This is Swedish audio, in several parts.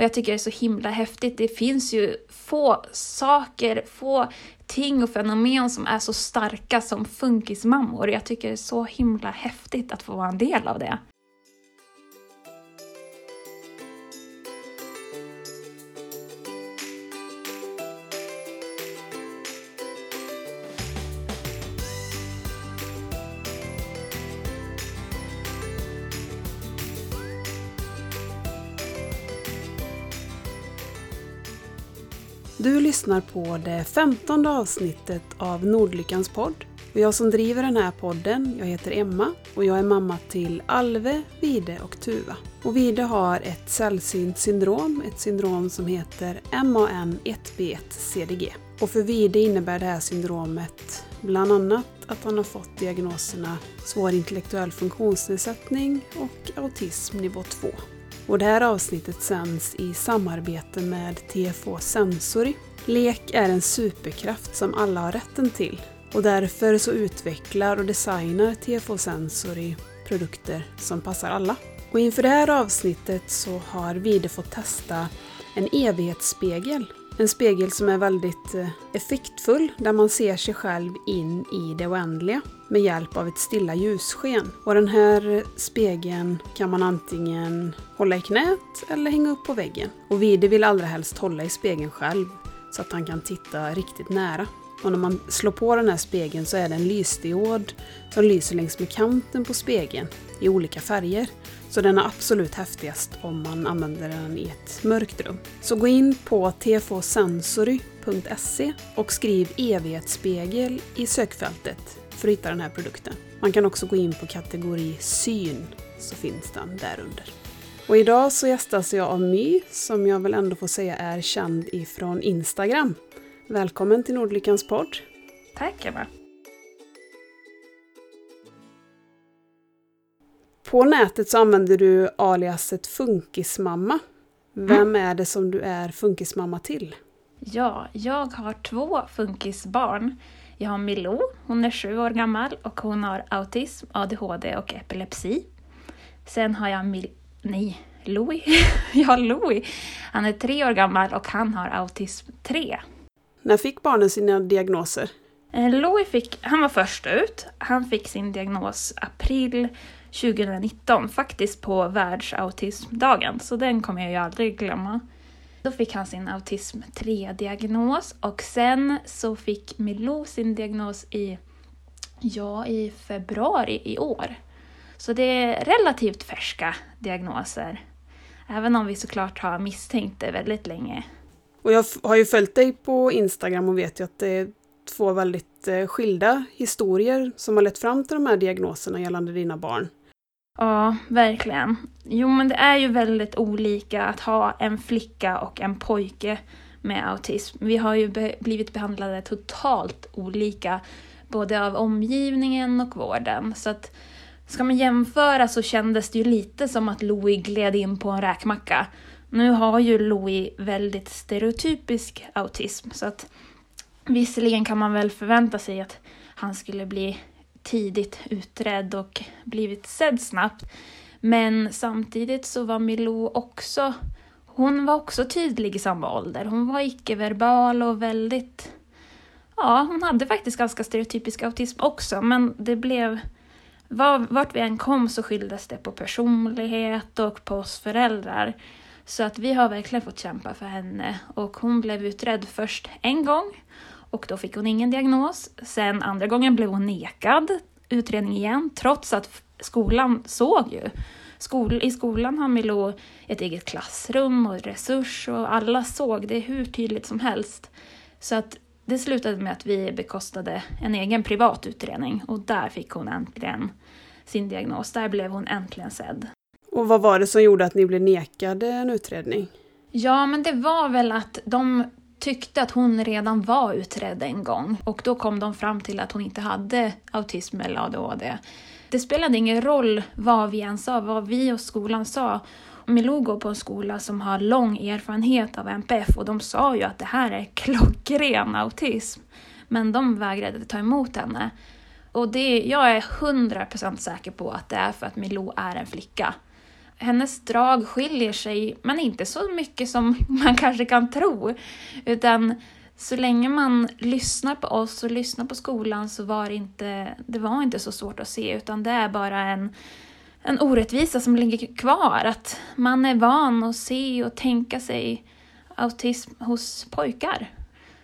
Och jag tycker det är så himla häftigt. Det finns ju få saker, få ting och fenomen som är så starka som funkismammor. Jag tycker det är så himla häftigt att få vara en del av det. Lyssnar på det femtonde avsnittet av Nordlyckans podd. Och jag som driver den här podden, jag heter Emma och jag är mamma till Alve, Vide och Tuva. Och Vide har ett sällsynt syndrom, ett syndrom som heter MAN1B1-CDG. Och för Vide innebär det här syndromet bland annat att han har fått diagnoserna svår intellektuell funktionsnedsättning och autism nivå 2. Och det här avsnittet sänds i samarbete med TFO Sensory. Lek är en superkraft som alla har rätten till och därför så utvecklar och designar TFO Sensory produkter som passar alla. Och inför det här avsnittet så har Vide fått testa en evighetsspegel. En spegel som är väldigt eh, effektfull där man ser sig själv in i det oändliga med hjälp av ett stilla ljussken. Och den här spegeln kan man antingen hålla i knät eller hänga upp på väggen. Och Vide vill allra helst hålla i spegeln själv så att han kan titta riktigt nära. Och när man slår på den här spegeln så är det en lysdiod som lyser längs med kanten på spegeln i olika färger. Så den är absolut häftigast om man använder den i ett mörkt rum. Så gå in på tfosensory.se och skriv evighetsspegel i sökfältet för att hitta den här produkten. Man kan också gå in på kategori syn så finns den där under. Och idag så gästas jag av My som jag väl ändå får säga är känd ifrån Instagram. Välkommen till Nordlyckans podd. Tack Emma! På nätet så använder du aliaset Funkismamma. Vem mm. är det som du är funkismamma till? Ja, jag har två funkisbarn. Jag har Milou, hon är sju år gammal och hon har autism, ADHD och epilepsi. Sen har jag Mil nej, Louis. har Louis. Han är tre år gammal och han har autism 3. När fick barnen sina diagnoser? Eh, Louis fick, han var först ut. Han fick sin diagnos april 2019, faktiskt på världsautismdagen, så den kommer jag ju aldrig glömma. Då fick han sin autism 3-diagnos och sen så fick Milou sin diagnos i, ja, i februari i år. Så det är relativt färska diagnoser. Även om vi såklart har misstänkt det väldigt länge. Och jag har ju följt dig på Instagram och vet ju att det är två väldigt eh, skilda historier som har lett fram till de här diagnoserna gällande dina barn. Ja, verkligen. Jo, men det är ju väldigt olika att ha en flicka och en pojke med autism. Vi har ju be blivit behandlade totalt olika, både av omgivningen och vården. Så att ska man jämföra så kändes det ju lite som att Louis gled in på en räkmacka. Nu har ju Louis väldigt stereotypisk autism, så att visserligen kan man väl förvänta sig att han skulle bli tidigt utredd och blivit sedd snabbt. Men samtidigt så var Milou också, hon var också tydlig i samma ålder. Hon var icke-verbal och väldigt, ja hon hade faktiskt ganska stereotypisk autism också men det blev, var, vart vi än kom så skildes det på personlighet och på oss föräldrar. Så att vi har verkligen fått kämpa för henne och hon blev utredd först en gång och då fick hon ingen diagnos. Sen andra gången blev hon nekad utredning igen, trots att skolan såg ju. Skol, I skolan har Milou ett eget klassrum och resurs och alla såg det hur tydligt som helst. Så att det slutade med att vi bekostade en egen privat utredning och där fick hon äntligen sin diagnos. Där blev hon äntligen sedd. Och vad var det som gjorde att ni blev nekade en utredning? Ja, men det var väl att de tyckte att hon redan var utredd en gång och då kom de fram till att hon inte hade autism eller ADHD. Det spelade ingen roll vad vi än sa, vad vi och skolan sa. Milou går på en skola som har lång erfarenhet av NPF och de sa ju att det här är klockren autism. Men de vägrade ta emot henne. Och det, jag är 100% säker på att det är för att Milou är en flicka. hennes drag skiljer sig, men inte så mycket som man kanske kan tro. Utan så länge man lyssnar på oss och lyssnar på skolan så var det inte, det var inte så svårt att se, utan det är bara en, en orättvisa som ligger kvar. Att man är van att se och tänka sig autism hos pojkar.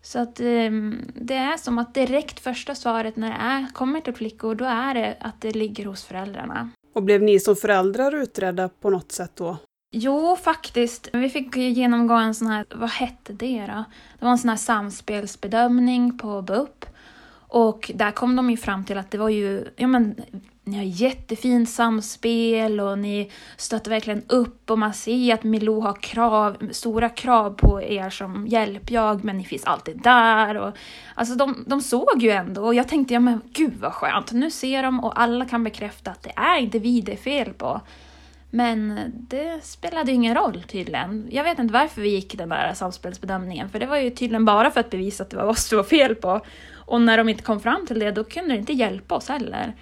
Så att um, det är som att direkt första svaret när det är, kommer till flickor, då är det att det ligger hos föräldrarna. Och blev ni som föräldrar utredda på något sätt då? Jo, faktiskt. Vi fick genomgå en sån här, vad hette det då? Det var en sån här samspelsbedömning på BUP. Och där kom de ju fram till att det var ju, ja men ni har jättefint samspel och ni stöttar verkligen upp och man ser att Milou har krav, stora krav på er som hjälpjag men ni finns alltid där. Och, alltså de, de såg ju ändå och jag tänkte ja men gud vad skönt, nu ser de och alla kan bekräfta att det är inte vi det är fel på. Men det spelade ingen roll tydligen. Jag vet inte varför vi gick den där samspelsbedömningen, för det var ju tydligen bara för att bevisa att det var oss det var fel på. Och när de inte kom fram till det, då kunde det inte hjälpa oss heller.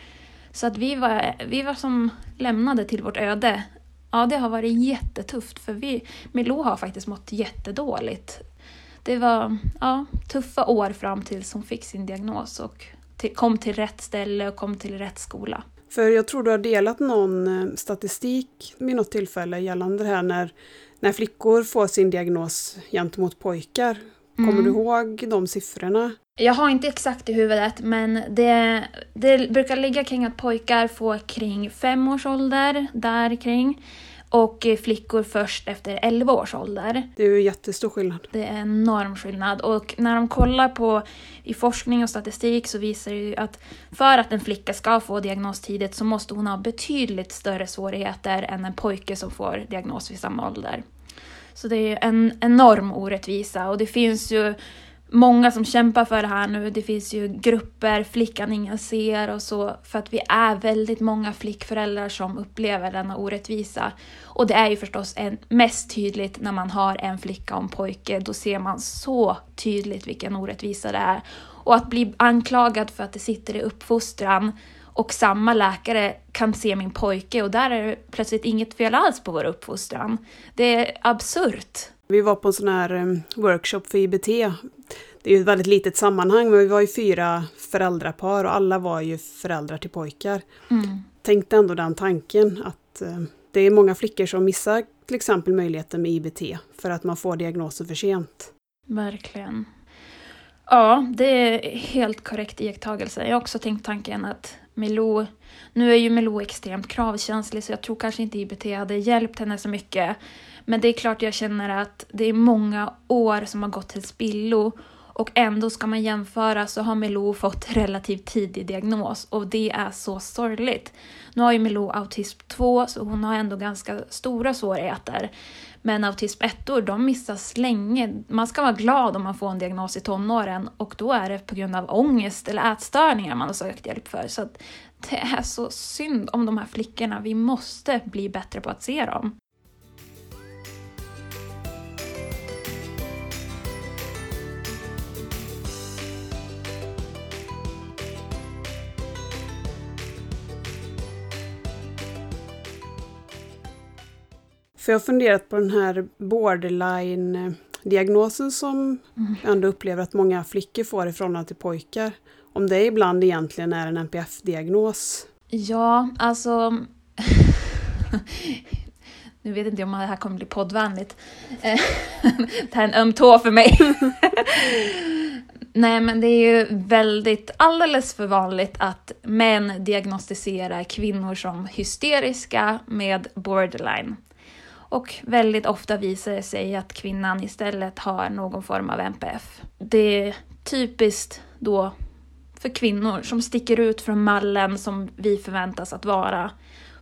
Så att vi var, vi var som lämnade till vårt öde. Ja, det har varit jättetufft, för vi, Milou har faktiskt mått jättedåligt. Det var ja, tuffa år fram tills hon fick sin diagnos och till, kom till rätt ställe och kom till rätt skola. För jag tror du har delat någon eh, statistik vid något tillfälle gällande det här när, när flickor får sin diagnos gentemot pojkar. Kommer mm. du ihåg de siffrorna? Jag har inte exakt i huvudet, men det, det brukar ligga kring att pojkar får kring fem års ålder, där kring och flickor först efter 11 års ålder. Det är ju jättestor skillnad. Det är en enorm skillnad och när de kollar på i forskning och statistik så visar det ju att för att en flicka ska få diagnos tidigt så måste hon ha betydligt större svårigheter än en pojke som får diagnos vid samma ålder. Så det är en enorm orättvisa och det finns ju många som kämpar för det här nu. Det finns ju grupper, Flickan ingen ser och så, för att vi är väldigt många flickföräldrar som upplever denna orättvisa. Och det är ju förstås en, mest tydligt när man har en flicka och en pojke. Då ser man så tydligt vilken orättvisa det är. Och att bli anklagad för att det sitter i uppfostran och samma läkare kan se min pojke och där är det plötsligt inget fel alls på vår uppfostran. Det är absurt. Vi var på en sån här um, workshop för IBT. Det är ju ett väldigt litet sammanhang, men vi var ju fyra föräldrapar och alla var ju föräldrar till pojkar. Mm. Tänkte ändå den tanken att uh, det är många flickor som missar till exempel möjligheten med IBT för att man får diagnosen för sent. Verkligen. Ja, det är helt korrekt iakttagelse. Jag har också tänkt tanken att Milou, nu är ju Milou extremt kravkänslig så jag tror kanske inte IBT hade hjälpt henne så mycket. Men det är klart jag känner att det är många år som har gått till spillo och ändå ska man jämföra så har Milou fått relativt tidig diagnos och det är så sorgligt. Nu har ju Milou autism 2 så hon har ändå ganska stora svårigheter. Men autism 1 de missas länge. Man ska vara glad om man får en diagnos i tonåren och då är det på grund av ångest eller ätstörningar man har sökt hjälp för. Så det är så synd om de här flickorna. Vi måste bli bättre på att se dem. För jag har funderat på den här borderline-diagnosen som mm. jag ändå upplever att många flickor får i förhållande till pojkar. Om det ibland egentligen är en NPF-diagnos? Ja, alltså... nu vet inte om det här kommer bli poddvänligt. det här är en öm tå för mig. Nej, men det är ju väldigt, alldeles för vanligt att män diagnostiserar kvinnor som hysteriska med borderline. Och väldigt ofta visar det sig att kvinnan istället har någon form av NPF. Det är typiskt då för kvinnor som sticker ut från mallen som vi förväntas att vara.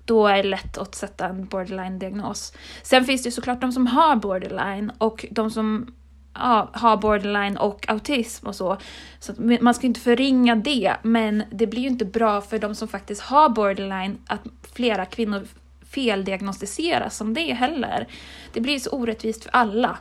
Då är det lätt att sätta en borderline-diagnos. Sen finns det såklart de som har borderline och de som ja, har borderline och autism och så. Så man ska inte förringa det, men det blir ju inte bra för de som faktiskt har borderline att flera kvinnor feldiagnostiseras som det heller. Det blir så orättvist för alla.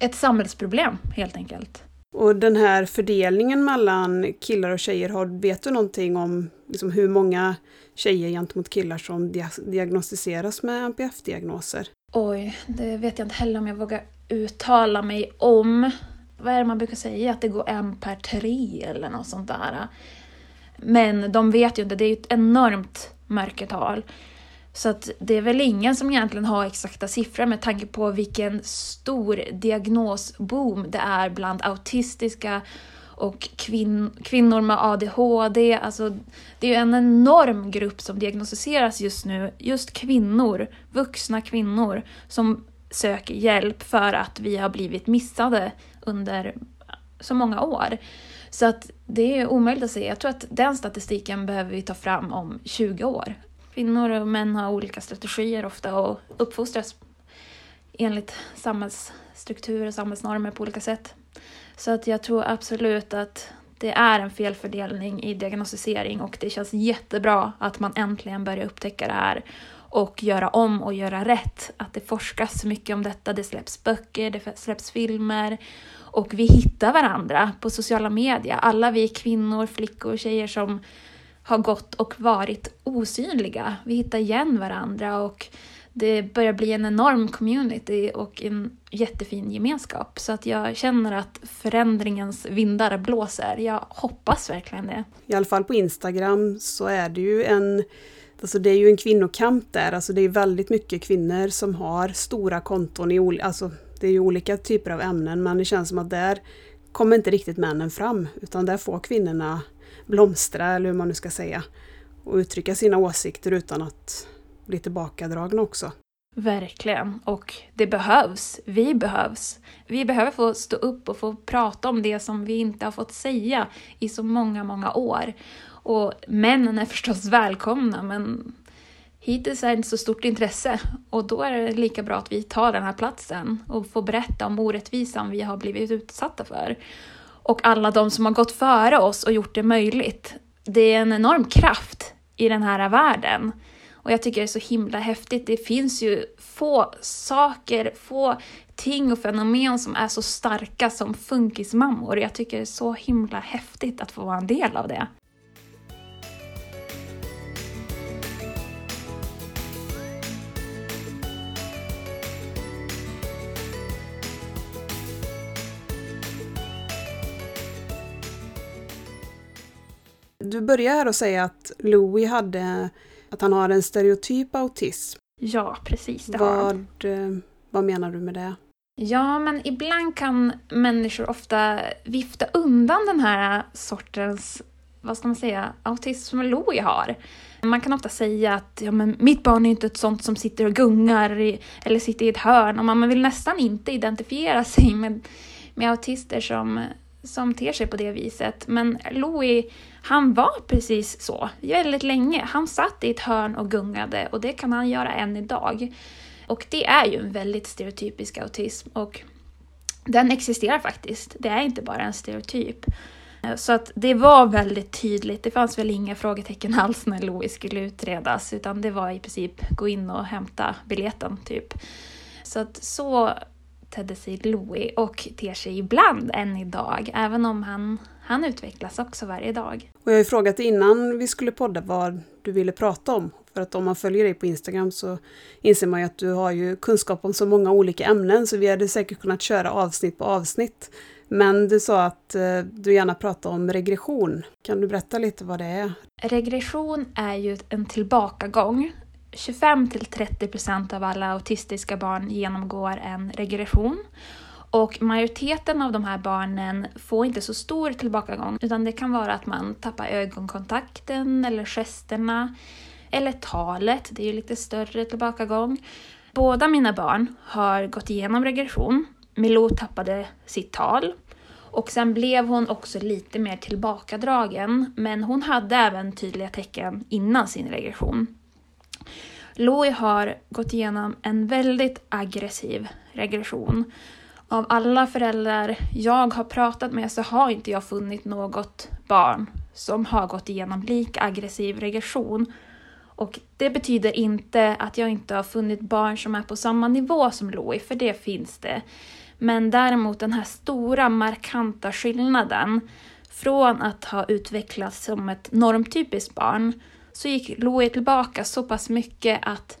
Ett samhällsproblem helt enkelt. Och den här fördelningen mellan killar och tjejer, har, vet du någonting om liksom hur många tjejer gentemot killar som diagnostiseras med NPF-diagnoser? Oj, det vet jag inte heller om jag vågar uttala mig om. Vad är det man brukar säga? Att det går en per tre eller något sånt där. Men de vet ju inte, det är ju ett enormt mörkertal. Så att det är väl ingen som egentligen har exakta siffror med tanke på vilken stor diagnosboom det är bland autistiska och kvin kvinnor med ADHD. Alltså, det är ju en enorm grupp som diagnostiseras just nu. Just kvinnor, vuxna kvinnor, som söker hjälp för att vi har blivit missade under så många år. Så att det är omöjligt att säga. Jag tror att den statistiken behöver vi ta fram om 20 år. Kvinnor och män har olika strategier ofta och uppfostras enligt samhällsstrukturer och samhällsnormer på olika sätt. Så att jag tror absolut att det är en felfördelning i diagnostisering och det känns jättebra att man äntligen börjar upptäcka det här och göra om och göra rätt. Att det forskas mycket om detta, det släpps böcker, det släpps filmer och vi hittar varandra på sociala medier. Alla vi kvinnor, flickor, tjejer som har gått och varit osynliga. Vi hittar igen varandra och det börjar bli en enorm community och en jättefin gemenskap. Så att jag känner att förändringens vindar blåser. Jag hoppas verkligen det. I alla fall på Instagram så är det ju en Alltså det är ju en kvinnokamp där, alltså det är väldigt mycket kvinnor som har stora konton i alltså det är ju olika typer av ämnen men det känns som att där kommer inte riktigt männen fram utan där får kvinnorna blomstra eller hur man nu ska säga och uttrycka sina åsikter utan att bli tillbakadragna också. Verkligen, och det behövs. Vi behövs. Vi behöver få stå upp och få prata om det som vi inte har fått säga i så många, många år. Och männen är förstås välkomna, men hittills är det inte så stort intresse. Och då är det lika bra att vi tar den här platsen och får berätta om orättvisan vi har blivit utsatta för. Och alla de som har gått före oss och gjort det möjligt. Det är en enorm kraft i den här världen. Och jag tycker det är så himla häftigt. Det finns ju få saker, få ting och fenomen som är så starka som funkismammor. Jag tycker det är så himla häftigt att få vara en del av det. Du börjar här och säga att Louis hade, att han har en stereotyp autism. Ja, precis. Det vad, har han. Eh, vad menar du med det? Ja, men ibland kan människor ofta vifta undan den här sortens, vad ska man säga, autism som Louis har. Man kan ofta säga att ja, men mitt barn är inte ett sånt som sitter och gungar i, eller sitter i ett hörn och man vill nästan inte identifiera sig med, med autister som, som ter sig på det viset. Men Louis han var precis så väldigt länge. Han satt i ett hörn och gungade och det kan han göra än idag. Och det är ju en väldigt stereotypisk autism och den existerar faktiskt. Det är inte bara en stereotyp. Så att det var väldigt tydligt. Det fanns väl inga frågetecken alls när Louis skulle utredas utan det var i princip gå in och hämta biljetten typ. Så att så tedde sig Louis och ter sig ibland än idag, även om han, han utvecklas också varje dag. Och jag har ju frågat innan vi skulle podda vad du ville prata om. För att om man följer dig på Instagram så inser man ju att du har ju kunskap om så många olika ämnen så vi hade säkert kunnat köra avsnitt på avsnitt. Men du sa att eh, du gärna pratar om regression. Kan du berätta lite vad det är? Regression är ju en tillbakagång 25 till 30 procent av alla autistiska barn genomgår en regression. Och majoriteten av de här barnen får inte så stor tillbakagång utan det kan vara att man tappar ögonkontakten eller gesterna eller talet, det är ju lite större tillbakagång. Båda mina barn har gått igenom regression. Milou tappade sitt tal och sen blev hon också lite mer tillbakadragen men hon hade även tydliga tecken innan sin regression. Louie har gått igenom en väldigt aggressiv regression. Av alla föräldrar jag har pratat med så har inte jag funnit något barn som har gått igenom lika aggressiv regression. Och det betyder inte att jag inte har funnit barn som är på samma nivå som Louie, för det finns det. Men däremot den här stora markanta skillnaden från att ha utvecklats som ett normtypiskt barn så gick Louie tillbaka så pass mycket att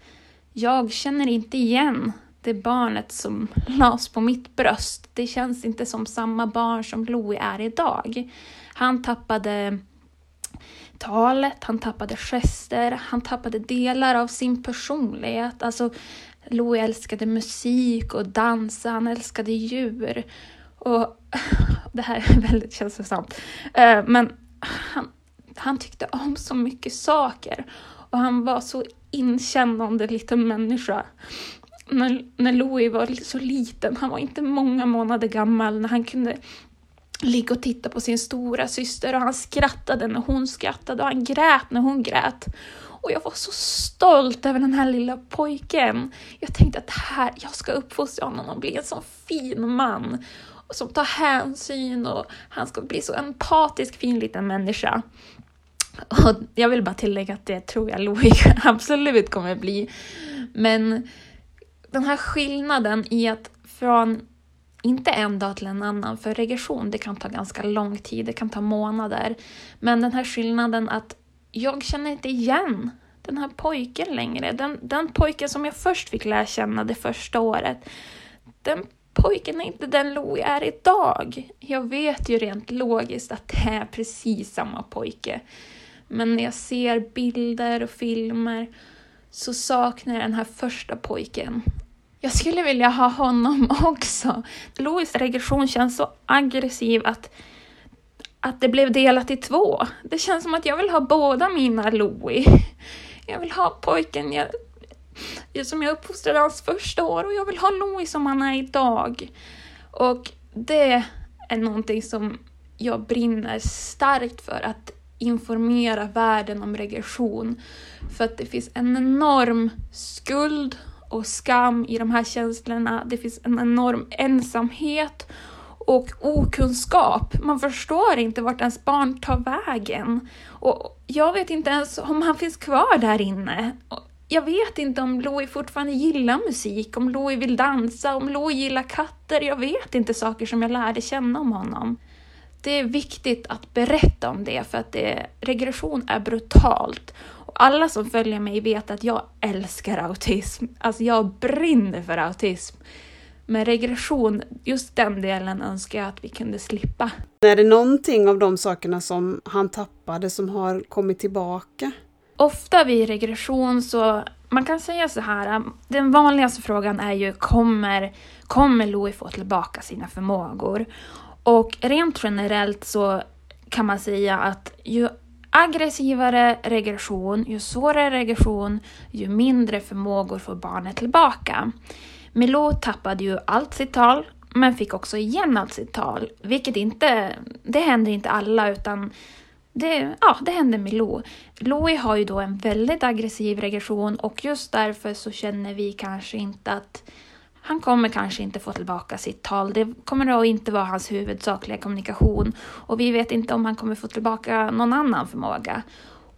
jag känner inte igen det barnet som lades på mitt bröst. Det känns inte som samma barn som Louis är idag. Han tappade talet, han tappade gester, han tappade delar av sin personlighet. Alltså, Louis älskade musik och dansa, han älskade djur. Och det här är väldigt känslosamt. Eh, men han, han tyckte om så mycket saker och han var så inkännande liten människa. När, när Louis var så liten, han var inte många månader gammal, när han kunde ligga och titta på sin stora syster och han skrattade när hon skrattade och han grät när hon grät. Och jag var så stolt över den här lilla pojken. Jag tänkte att här, jag ska uppfostra honom och bli en sån fin man som tar hänsyn och han ska bli så empatisk, fin liten människa. Och jag vill bara tillägga att det tror jag Louis absolut kommer bli. Men den här skillnaden i att från, inte en dag till en annan, för regression det kan ta ganska lång tid, det kan ta månader. Men den här skillnaden att jag känner inte igen den här pojken längre. Den, den pojken som jag först fick lära känna det första året. Den pojken är inte den Louie är idag. Jag vet ju rent logiskt att det är precis samma pojke. Men när jag ser bilder och filmer så saknar jag den här första pojken. Jag skulle vilja ha honom också. Louis regression känns så aggressiv att, att det blev delat i två. Det känns som att jag vill ha båda mina Louis. Jag vill ha pojken jag, som jag uppfostrade hans första år och jag vill ha Louis som han är idag. Och det är någonting som jag brinner starkt för att informera världen om regression. För att det finns en enorm skuld och skam i de här känslorna. Det finns en enorm ensamhet och okunskap. Man förstår inte vart ens barn tar vägen. Och jag vet inte ens om han finns kvar där inne. Jag vet inte om Louie fortfarande gillar musik, om Louie vill dansa, om Louie gillar katter. Jag vet inte saker som jag lärde känna om honom. Det är viktigt att berätta om det för att det, regression är brutalt. Alla som följer mig vet att jag älskar autism. Alltså jag brinner för autism. Men regression, just den delen önskar jag att vi kunde slippa. Är det någonting av de sakerna som han tappade som har kommit tillbaka? Ofta vid regression så, man kan säga så här, den vanligaste frågan är ju kommer, kommer Louis få tillbaka sina förmågor? Och rent generellt så kan man säga att ju aggressivare regression, ju svårare regression, ju mindre förmågor får barnet tillbaka. Milou tappade ju allt sitt tal, men fick också igen allt sitt tal, vilket inte, det händer inte alla utan det, ja, det händer med Lo. Louie har ju då en väldigt aggressiv regression och just därför så känner vi kanske inte att han kommer kanske inte få tillbaka sitt tal. Det kommer då inte vara hans huvudsakliga kommunikation och vi vet inte om han kommer få tillbaka någon annan förmåga.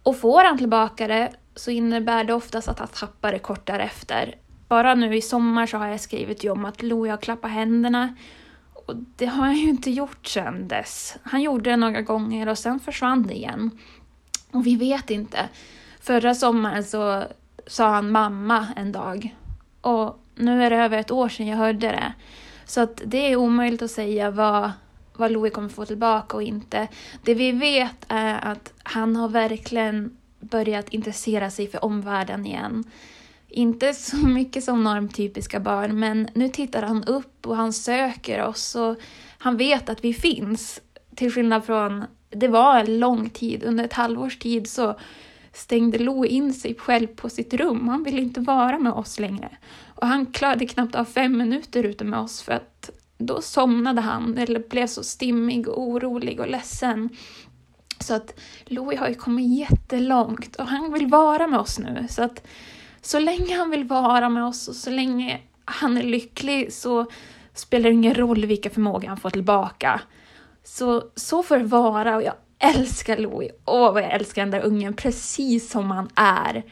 Och får han tillbaka det så innebär det oftast att han tappar det kort därefter. Bara nu i sommar så har jag skrivit ju om att Louie har klappat händerna och det har han ju inte gjort sedan dess. Han gjorde det några gånger och sen försvann det igen. Och vi vet inte. Förra sommaren så sa han mamma en dag. Och nu är det över ett år sedan jag hörde det. Så att det är omöjligt att säga vad, vad Louis kommer få tillbaka och inte. Det vi vet är att han har verkligen börjat intressera sig för omvärlden igen. Inte så mycket som normtypiska barn, men nu tittar han upp och han söker oss och han vet att vi finns. Till skillnad från, det var en lång tid, under ett halvårs tid så stängde Lo in sig själv på sitt rum. Han ville inte vara med oss längre. Och han klarade knappt av fem minuter ute med oss för att då somnade han eller blev så stimmig och orolig och ledsen. Så att Louis har ju kommit jättelångt och han vill vara med oss nu. Så att så länge han vill vara med oss och så länge han är lycklig så spelar det ingen roll vilka förmågor han får tillbaka. Så, så får det vara och jag älskar Louis. Åh, vad jag älskar den där ungen, precis som han är.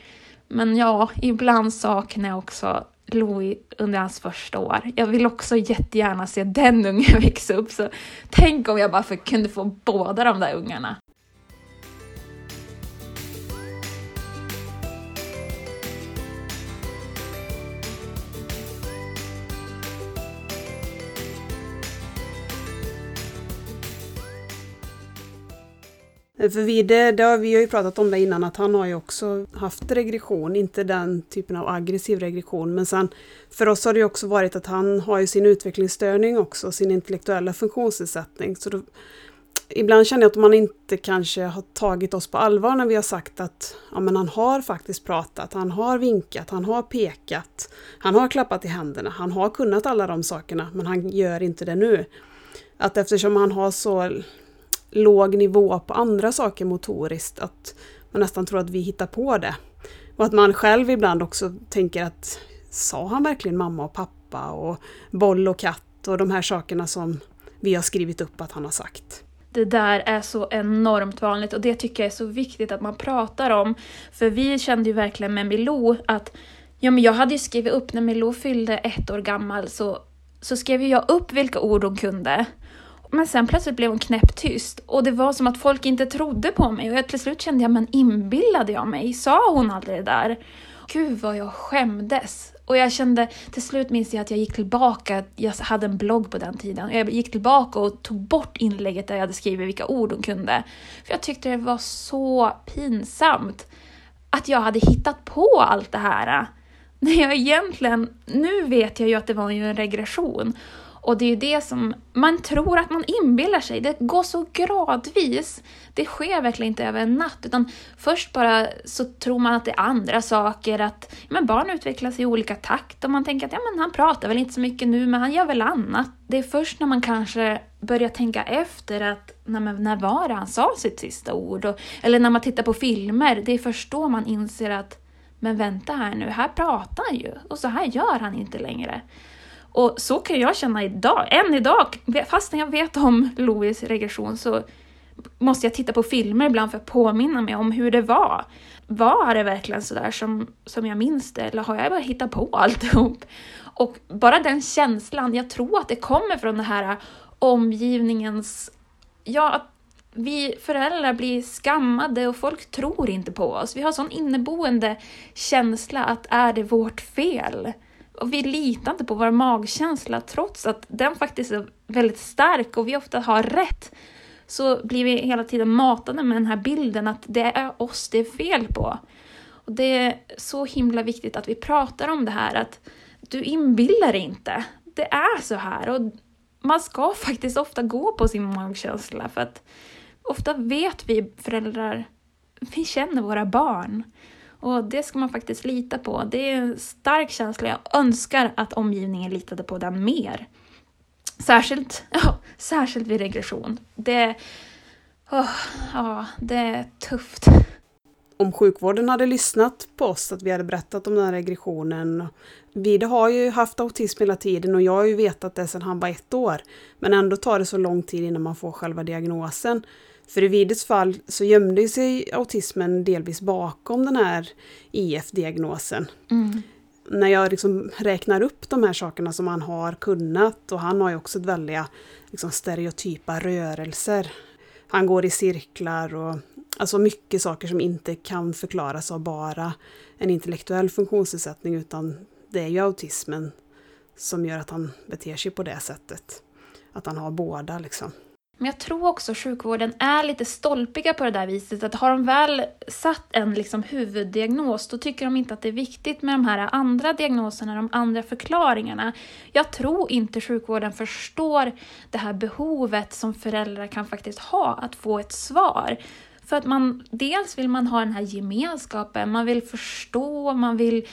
Men ja, ibland saknar jag också Louis under hans första år. Jag vill också jättegärna se den ungen växa upp, så tänk om jag bara kunde få båda de där ungarna. Eh, för vi, det, det har, vi har ju pratat om det innan att han har ju också haft regression, inte den typen av aggressiv regression. Men sen för oss har det ju också varit att han har ju sin utvecklingsstörning också, sin intellektuella funktionsnedsättning. Så då, ibland känner jag att man inte kanske har tagit oss på allvar när vi har sagt att ja, men han har faktiskt pratat, han har vinkat, han har pekat, han har klappat i händerna, han har kunnat alla de sakerna men han gör inte det nu. Att eftersom han har så låg nivå på andra saker motoriskt, att man nästan tror att vi hittar på det. Och att man själv ibland också tänker att sa han verkligen mamma och pappa och boll och katt och de här sakerna som vi har skrivit upp att han har sagt. Det där är så enormt vanligt och det tycker jag är så viktigt att man pratar om. För vi kände ju verkligen med Milou att ja, men jag hade ju skrivit upp när Milou fyllde ett år gammal så, så skrev jag upp vilka ord hon kunde. Men sen plötsligt blev hon knäpptyst och det var som att folk inte trodde på mig och jag, till slut kände jag, men inbillade jag mig? Sa hon aldrig det där? Gud vad jag skämdes. Och jag kände, till slut minns jag att jag gick tillbaka, jag hade en blogg på den tiden, jag gick tillbaka och tog bort inlägget där jag hade skrivit vilka ord hon kunde. För jag tyckte det var så pinsamt att jag hade hittat på allt det här. När jag egentligen, nu vet jag ju att det var ju en regression. Och det är ju det som man tror att man inbillar sig. Det går så gradvis. Det sker verkligen inte över en natt, utan först bara så tror man att det är andra saker, att men barn utvecklas i olika takt och man tänker att ja, men han pratar väl inte så mycket nu, men han gör väl annat. Det är först när man kanske börjar tänka efter att när, när var det han sa sitt sista ord? Och, eller när man tittar på filmer, det är först då man inser att men vänta här nu, här pratar han ju och så här gör han inte längre. Och så kan jag känna idag, än idag, fastän jag vet om Louis regression så måste jag titta på filmer ibland för att påminna mig om hur det var. Var det verkligen sådär som, som jag minns det eller har jag bara hittat på alltihop? Och bara den känslan, jag tror att det kommer från den här omgivningens, ja, att vi föräldrar blir skammade och folk tror inte på oss. Vi har sån inneboende känsla att är det vårt fel? Och vi litar inte på vår magkänsla trots att den faktiskt är väldigt stark och vi ofta har rätt. Så blir vi hela tiden matade med den här bilden att det är oss det är fel på. Och det är så himla viktigt att vi pratar om det här att du inbillar dig inte. Det är så här och man ska faktiskt ofta gå på sin magkänsla för att ofta vet vi föräldrar, vi känner våra barn. Och det ska man faktiskt lita på. Det är en stark känsla. Jag önskar att omgivningen litade på den mer. Särskilt, ja, särskilt vid regression. Det, oh, ja, det är tufft. Om sjukvården hade lyssnat på oss, att vi hade berättat om den här regressionen. Vide har ju haft autism hela tiden och jag har ju vetat det sedan han var ett år. Men ändå tar det så lång tid innan man får själva diagnosen. För i Vides fall så gömde sig autismen delvis bakom den här IF-diagnosen. Mm. När jag liksom räknar upp de här sakerna som han har kunnat och han har ju också väldiga liksom, stereotypa rörelser. Han går i cirklar och alltså mycket saker som inte kan förklaras av bara en intellektuell funktionsnedsättning utan det är ju autismen som gör att han beter sig på det sättet. Att han har båda liksom. Men jag tror också sjukvården är lite stolpiga på det där viset, att har de väl satt en liksom huvuddiagnos, då tycker de inte att det är viktigt med de här andra diagnoserna, de andra förklaringarna. Jag tror inte sjukvården förstår det här behovet som föräldrar kan faktiskt ha, att få ett svar. För att man, dels vill man ha den här gemenskapen, man vill förstå, man vill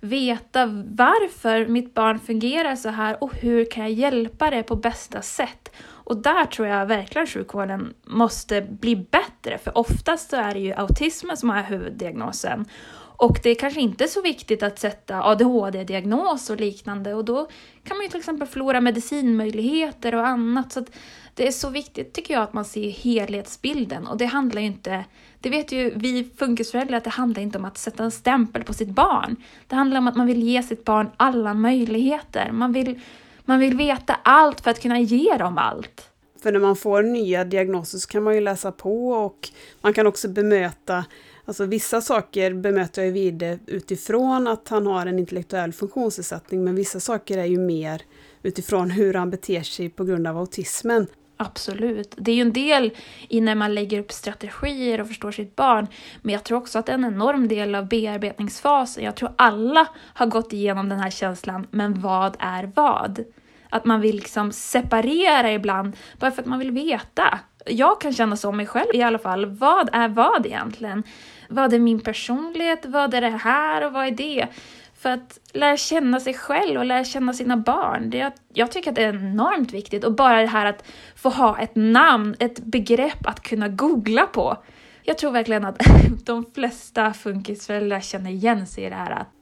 veta varför mitt barn fungerar så här och hur kan jag hjälpa det på bästa sätt. Och där tror jag verkligen sjukvården måste bli bättre, för oftast så är det ju autismen som är huvuddiagnosen. Och det är kanske inte är så viktigt att sätta ADHD-diagnos och liknande och då kan man ju till exempel förlora medicinmöjligheter och annat. Så det är så viktigt tycker jag att man ser helhetsbilden och det handlar ju inte, det vet ju vi funkisföräldrar att det handlar inte om att sätta en stämpel på sitt barn. Det handlar om att man vill ge sitt barn alla möjligheter. Man vill, man vill veta allt för att kunna ge dem allt. För när man får nya diagnoser så kan man ju läsa på och man kan också bemöta Alltså vissa saker bemöter jag vid utifrån att han har en intellektuell funktionsnedsättning men vissa saker är ju mer utifrån hur han beter sig på grund av autismen. Absolut. Det är ju en del i när man lägger upp strategier och förstår sitt barn. Men jag tror också att det är en enorm del av bearbetningsfasen. Jag tror alla har gått igenom den här känslan, men vad är vad? Att man vill liksom separera ibland, bara för att man vill veta. Jag kan känna så om mig själv i alla fall. Vad är vad egentligen? Vad är min personlighet? Vad är det här och vad är det? För att lära känna sig själv och lära känna sina barn. Det, jag tycker att det är enormt viktigt. Och bara det här att få ha ett namn, ett begrepp att kunna googla på. Jag tror verkligen att de flesta funkisföräldrar känner igen sig i det här. Att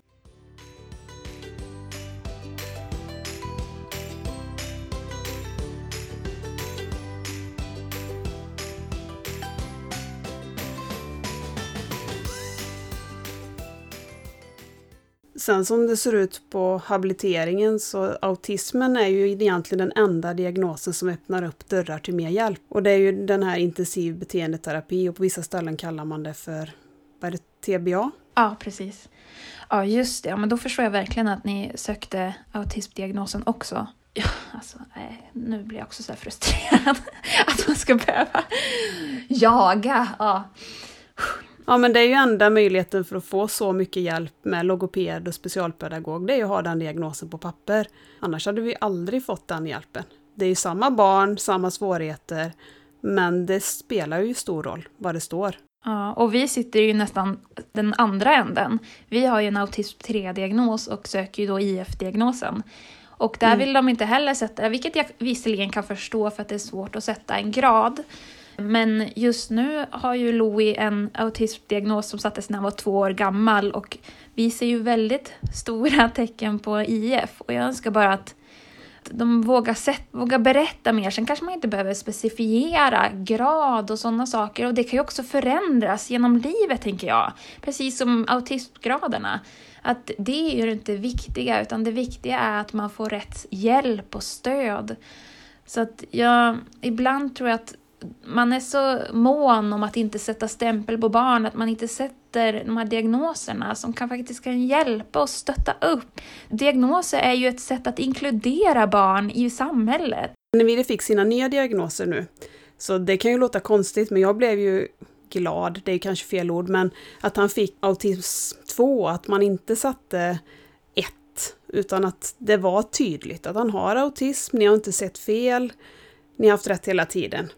Sen som det ser ut på habiliteringen så autismen är ju egentligen den enda diagnosen som öppnar upp dörrar till mer hjälp. Och det är ju den här intensiv beteendeterapi och på vissa ställen kallar man det för vad är det, TBA. Ja, precis. Ja, just det. Ja, men då förstår jag verkligen att ni sökte autismdiagnosen också. Ja, alltså, nej, nu blir jag också så frustrerad att man ska behöva jaga. Ja. Ja men det är ju enda möjligheten för att få så mycket hjälp med logoped och specialpedagog, det är ju att ha den diagnosen på papper. Annars hade vi aldrig fått den hjälpen. Det är ju samma barn, samma svårigheter, men det spelar ju stor roll vad det står. Ja, och vi sitter ju nästan den andra änden. Vi har ju en autism 3-diagnos och söker ju då IF-diagnosen. Och där mm. vill de inte heller sätta, vilket jag visserligen kan förstå för att det är svårt att sätta en grad. Men just nu har ju Louis en autismdiagnos som sattes när han var två år gammal och vi ser ju väldigt stora tecken på IF och jag önskar bara att de vågar, sätt, vågar berätta mer. Sen kanske man inte behöver specifiera grad och sådana saker. Och det kan ju också förändras genom livet, tänker jag. Precis som autismgraderna. Att det är ju inte viktiga, utan det viktiga är att man får rätt hjälp och stöd. Så att jag, ibland tror jag att man är så mån om att inte sätta stämpel på barn, att man inte sätter de här diagnoserna som kan faktiskt kan hjälpa och stötta upp. Diagnoser är ju ett sätt att inkludera barn i samhället. Nevide fick sina nya diagnoser nu, så det kan ju låta konstigt, men jag blev ju glad, det är kanske fel ord, men att han fick autism 2, att man inte satte ett, utan att det var tydligt att han har autism, ni har inte sett fel, ni har haft rätt hela tiden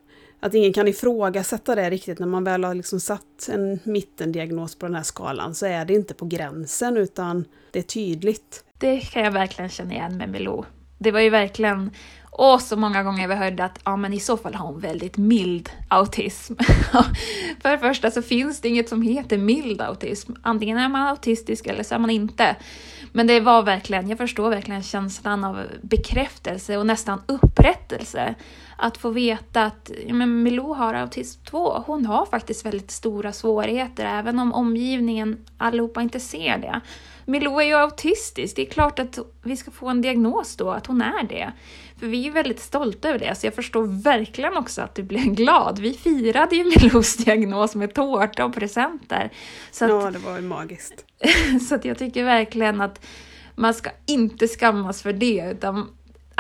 att ingen kan ifrågasätta det riktigt när man väl har liksom satt en mittendiagnos på den här skalan så är det inte på gränsen utan det är tydligt. Det kan jag verkligen känna igen med Milou. Det var ju verkligen, och så många gånger vi hörde att ja men i så fall har hon väldigt mild autism. För det första så finns det inget som heter mild autism. Antingen är man autistisk eller så är man inte. Men det var verkligen, jag förstår verkligen känslan av bekräftelse och nästan upprättelse att få veta att ja, men Milou har autism 2. Hon har faktiskt väldigt stora svårigheter, även om omgivningen allihopa inte ser det. Milou är ju autistisk, det är klart att vi ska få en diagnos då, att hon är det. För vi är väldigt stolta över det, så jag förstår verkligen också att du blev glad. Vi firade ju Milous diagnos med tårta och presenter. Så att, ja, det var magiskt. så att jag tycker verkligen att man ska inte skammas för det, utan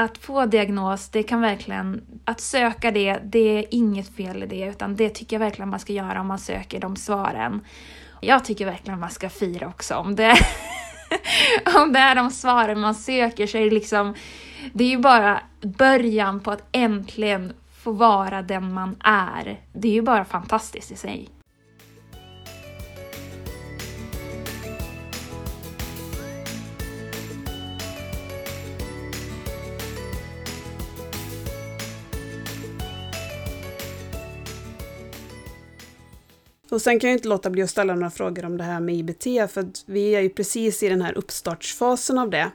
att få diagnos, det kan verkligen, att söka det, det är inget fel i det, utan det tycker jag verkligen man ska göra om man söker de svaren. Jag tycker verkligen man ska fira också om det, om det är de svaren man söker så är det liksom, det är ju bara början på att äntligen få vara den man är. Det är ju bara fantastiskt i sig. Och sen kan jag inte låta bli att ställa några frågor om det här med IBT, för vi är ju precis i den här uppstartsfasen av det.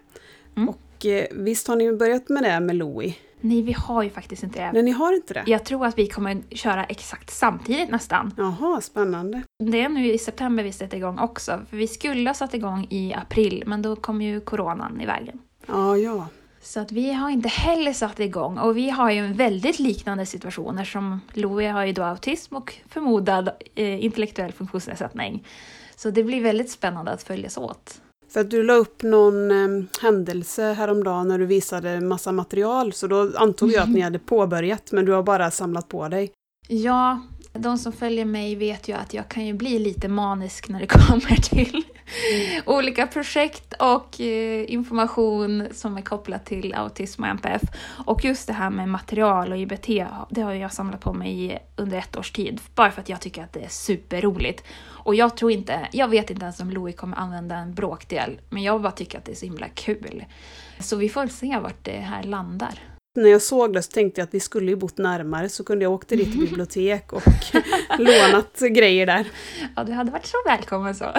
Mm. Och eh, visst har ni börjat med det med Louie? Nej, vi har ju faktiskt inte det. Nej, ni har inte det? Jag tror att vi kommer köra exakt samtidigt nästan. Jaha, spännande. Det är nu i september vi sätter igång också. För vi skulle ha satt igång i april, men då kom ju coronan i vägen. Ja, ja. Så att vi har inte heller satt igång. Och vi har ju en väldigt liknande situation eftersom Louie har ju då autism och förmodad eh, intellektuell funktionsnedsättning. Så det blir väldigt spännande att följas åt. För att du la upp någon eh, händelse häromdagen när du visade massa material, så då antog jag att ni hade påbörjat, men du har bara samlat på dig. Ja, de som följer mig vet ju att jag kan ju bli lite manisk när det kommer till olika projekt och eh, information som är kopplat till autism och NPF. Och just det här med material och IBT, det har jag samlat på mig under ett års tid. Bara för att jag tycker att det är superroligt. Och jag tror inte, jag vet inte ens om Louis kommer använda en bråkdel, men jag bara tycker att det är så himla kul. Så vi får se vart det här landar. När jag såg det så tänkte jag att vi skulle ju bott närmare så kunde jag åkt till ditt bibliotek och lånat grejer där. Ja, du hade varit så välkommen så.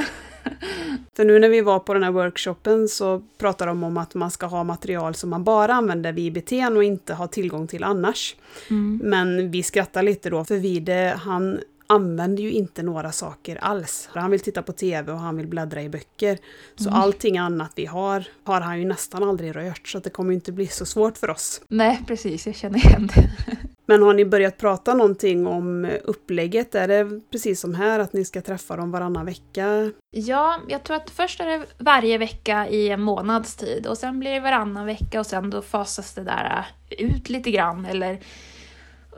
För nu när vi var på den här workshopen så pratade de om att man ska ha material som man bara använder vid IBT och inte har tillgång till annars. Mm. Men vi skrattar lite då, för Vide han använder ju inte några saker alls. Han vill titta på TV och han vill bläddra i böcker. Så Mm. allting annat vi har, har han ju nästan aldrig rört, så det kommer ju inte bli så svårt för oss. Nej, precis, jag känner igen det. Men har ni börjat prata någonting om upplägget? Är det precis som här, att ni ska träffa dem varannan vecka? Ja, jag tror att först är det varje vecka i en månads tid och sen blir det varannan vecka och sen då fasas det där ut lite grann eller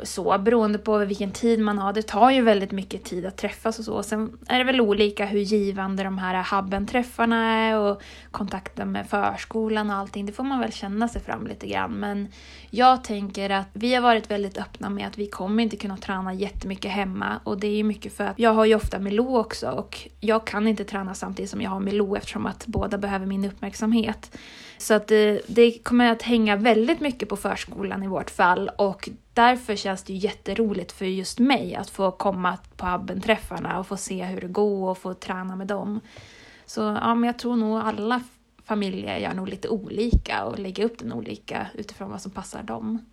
så beroende på vilken tid man har. Det tar ju väldigt mycket tid att träffas och så. Sen är det väl olika hur givande de här hubben-träffarna är och kontakten med förskolan och allting. Det får man väl känna sig fram lite grann. Men jag tänker att vi har varit väldigt öppna med att vi kommer inte kunna träna jättemycket hemma och det är ju mycket för att jag har ju ofta Milo också och jag kan inte träna samtidigt som jag har Milo eftersom att båda behöver min uppmärksamhet. Så att det, det kommer att hänga väldigt mycket på förskolan i vårt fall och därför känns det ju jätteroligt för just mig att få komma på ABBEN-träffarna och få se hur det går och få träna med dem. Så ja, men jag tror nog alla familjer gör nog lite olika och lägger upp den olika utifrån vad som passar dem.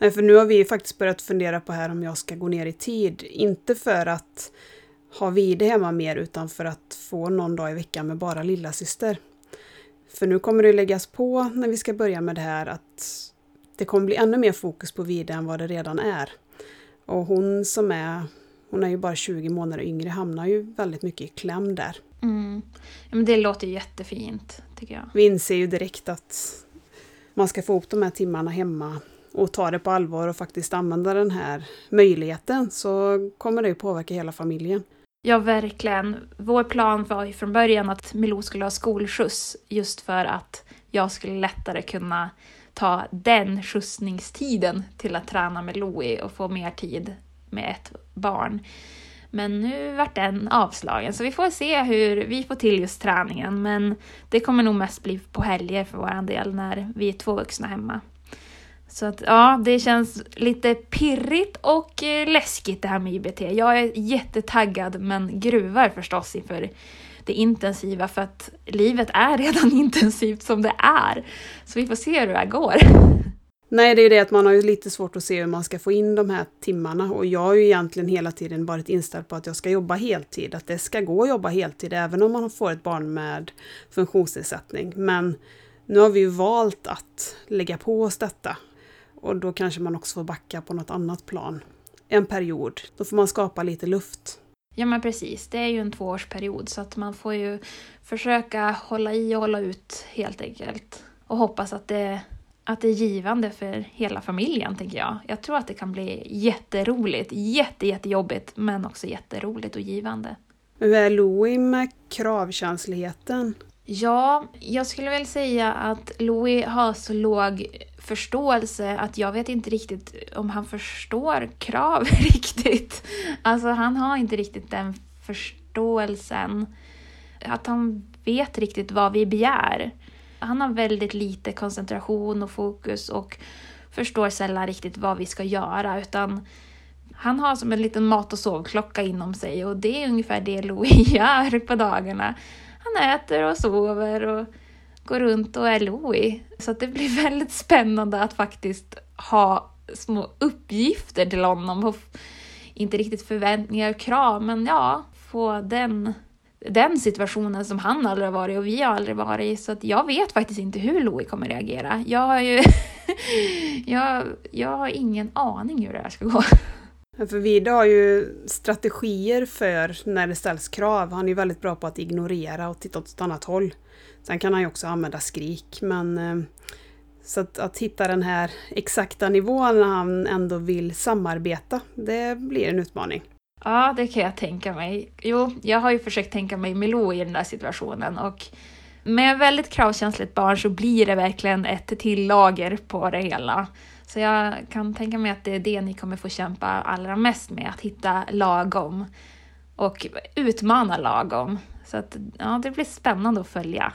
Nej, för nu har vi faktiskt börjat fundera på här om jag ska gå ner i tid. Inte för att ha Vide hemma mer, utan för att få någon dag i veckan med bara lilla syster. För nu kommer det läggas på när vi ska börja med det här att det kommer bli ännu mer fokus på Vide än vad det redan är. Och hon som är, hon är ju bara 20 månader yngre, hamnar ju väldigt mycket i kläm där. Mm. Ja, men det låter jättefint, tycker jag. Vi inser ju direkt att man ska få ihop de här timmarna hemma och ta det på allvar och faktiskt använda den här möjligheten så kommer det ju påverka hela familjen. Ja, verkligen. Vår plan var ju från början att Milou skulle ha skolskjuts just för att jag skulle lättare kunna ta den skjutsningstiden till att träna med Louie och få mer tid med ett barn. Men nu vart den avslagen, så vi får se hur vi får till just träningen. Men det kommer nog mest bli på helger för vår del när vi är två vuxna hemma. Så att ja, det känns lite pirrigt och eh, läskigt det här med IBT. Jag är jättetaggad men gruvar förstås inför det intensiva för att livet är redan intensivt som det är. Så vi får se hur det här går. Nej, det är ju det att man har ju lite svårt att se hur man ska få in de här timmarna och jag har ju egentligen hela tiden varit inställd på att jag ska jobba heltid, att det ska gå att jobba heltid även om man får ett barn med funktionsnedsättning. Men nu har vi ju valt att lägga på oss detta och då kanske man också får backa på något annat plan en period. Då får man skapa lite luft. Ja men precis, det är ju en tvåårsperiod så att man får ju försöka hålla i och hålla ut helt enkelt. Och hoppas att det, att det är givande för hela familjen tänker jag. Jag tror att det kan bli jätteroligt, jätte, jättejobbigt men också jätteroligt och givande. Hur är Louie med kravkänsligheten? Ja, jag skulle väl säga att Louis har så låg förståelse att jag vet inte riktigt om han förstår krav riktigt. Alltså han har inte riktigt den förståelsen. Att han vet riktigt vad vi begär. Han har väldigt lite koncentration och fokus och förstår sällan riktigt vad vi ska göra utan Han har som en liten mat och sovklocka inom sig och det är ungefär det Louis gör på dagarna. Han äter och sover och går runt och är Louie, Så det blir väldigt spännande att faktiskt ha små uppgifter till honom. Och inte riktigt förväntningar och krav, men ja, få den, den situationen som han aldrig har varit och vi har aldrig varit i. Så att jag vet faktiskt inte hur Louie kommer reagera. Jag har ju... jag, jag har ingen aning hur det här ska gå. För Vida har ju strategier för när det ställs krav. Han är väldigt bra på att ignorera och titta åt ett annat håll. Sen kan han ju också använda skrik, men eh, så att, att hitta den här exakta nivån när han ändå vill samarbeta, det blir en utmaning. Ja, det kan jag tänka mig. Jo, jag har ju försökt tänka mig Milou i den där situationen och med väldigt kravkänsligt barn så blir det verkligen ett till lager på det hela. Så jag kan tänka mig att det är det ni kommer få kämpa allra mest med, att hitta lagom. Och utmana lagom. Så att, ja, det blir spännande att följa.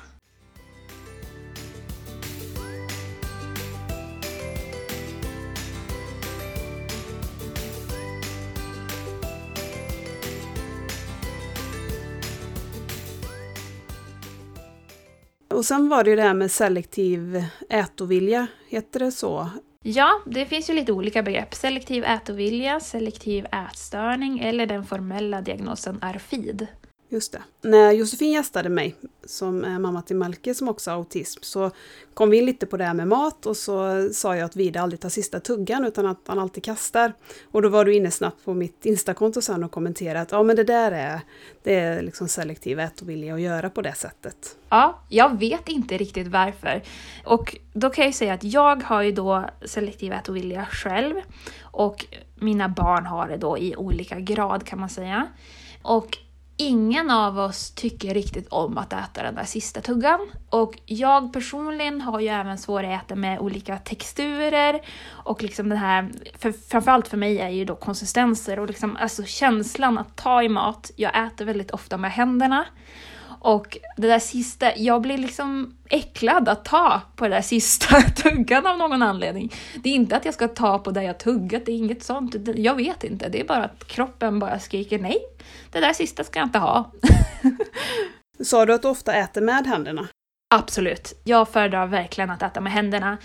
Och sen var det ju det här med selektiv ätovilja, heter det så? Ja, det finns ju lite olika begrepp. Selektiv ätovilja, selektiv ätstörning eller den formella diagnosen ARFID. Just det. När Josefin gästade mig, som är mamma till Melke som också har autism, så kom vi in lite på det här med mat och så sa jag att Vida aldrig tar sista tuggan utan att han alltid kastar. Och då var du inne snabbt på mitt Instakonto sen och kommenterade att ja men det där är, det är liksom selektiv ätovilja att göra på det sättet. Ja, jag vet inte riktigt varför. Och då kan jag ju säga att jag har ju då selektiv ätovilja själv och mina barn har det då i olika grad kan man säga. Och ingen av oss tycker riktigt om att äta den där sista tuggan. Och jag personligen har ju även svårigheter med olika texturer och liksom den här, för, framförallt för mig är ju då konsistenser och liksom alltså känslan att ta i mat. Jag äter väldigt ofta med händerna. Och det där sista, jag blir liksom äcklad att ta på det där sista tuggan av någon anledning. Det är inte att jag ska ta på det jag tuggat, det är inget sånt. Jag vet inte, det är bara att kroppen bara skriker nej. Det där sista ska jag inte ha. Sa du att du ofta äter med händerna? Absolut. Jag föredrar verkligen att äta med händerna.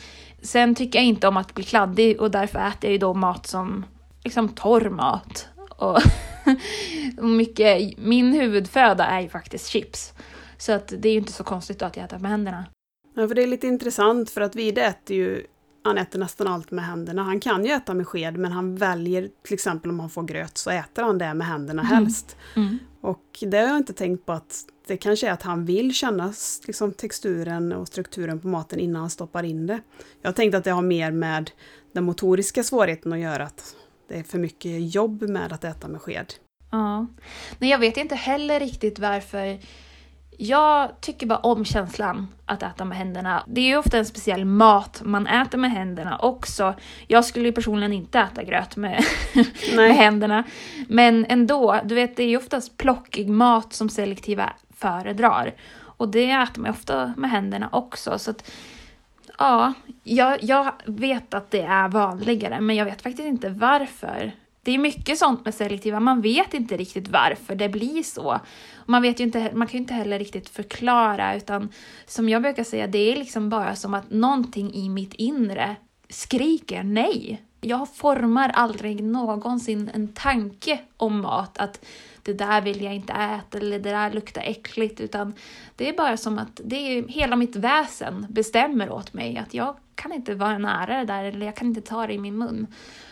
Sen tycker jag inte om att bli kladdig och därför äter jag ju då mat som liksom torr mat. Och mycket, min huvudföda är ju faktiskt chips. Så att det är ju inte så konstigt att jag äter med händerna. Ja, för det är lite intressant för att Vide äter ju han äter nästan allt med händerna. Han kan ju äta med sked men han väljer till exempel om han får gröt så äter han det med händerna mm. helst. Mm. Och det har jag inte tänkt på att det kanske är att han vill känna liksom, texturen och strukturen på maten innan han stoppar in det. Jag har tänkt att det har mer med den motoriska svårigheten att göra. Att det är för mycket jobb med att äta med sked. Ja. Nej, jag vet inte heller riktigt varför. Jag tycker bara om känslan att äta med händerna. Det är ju ofta en speciell mat man äter med händerna också. Jag skulle ju personligen inte äta gröt med, med händerna. Men ändå, du vet det är ju oftast plockig mat som selektiva föredrar. Och det äter man ofta med händerna också. Så att, ja, jag, jag vet att det är vanligare men jag vet faktiskt inte varför. Det är mycket sånt med selektiva, man vet inte riktigt varför det blir så. Man, vet ju inte, man kan ju inte heller riktigt förklara, utan som jag brukar säga, det är liksom bara som att någonting i mitt inre skriker nej. Jag formar aldrig någonsin en tanke om mat, att det där vill jag inte äta eller det där luktar äckligt, utan det är bara som att det är, hela mitt väsen bestämmer åt mig att jag kan inte vara nära det där eller jag kan inte ta det i min mun.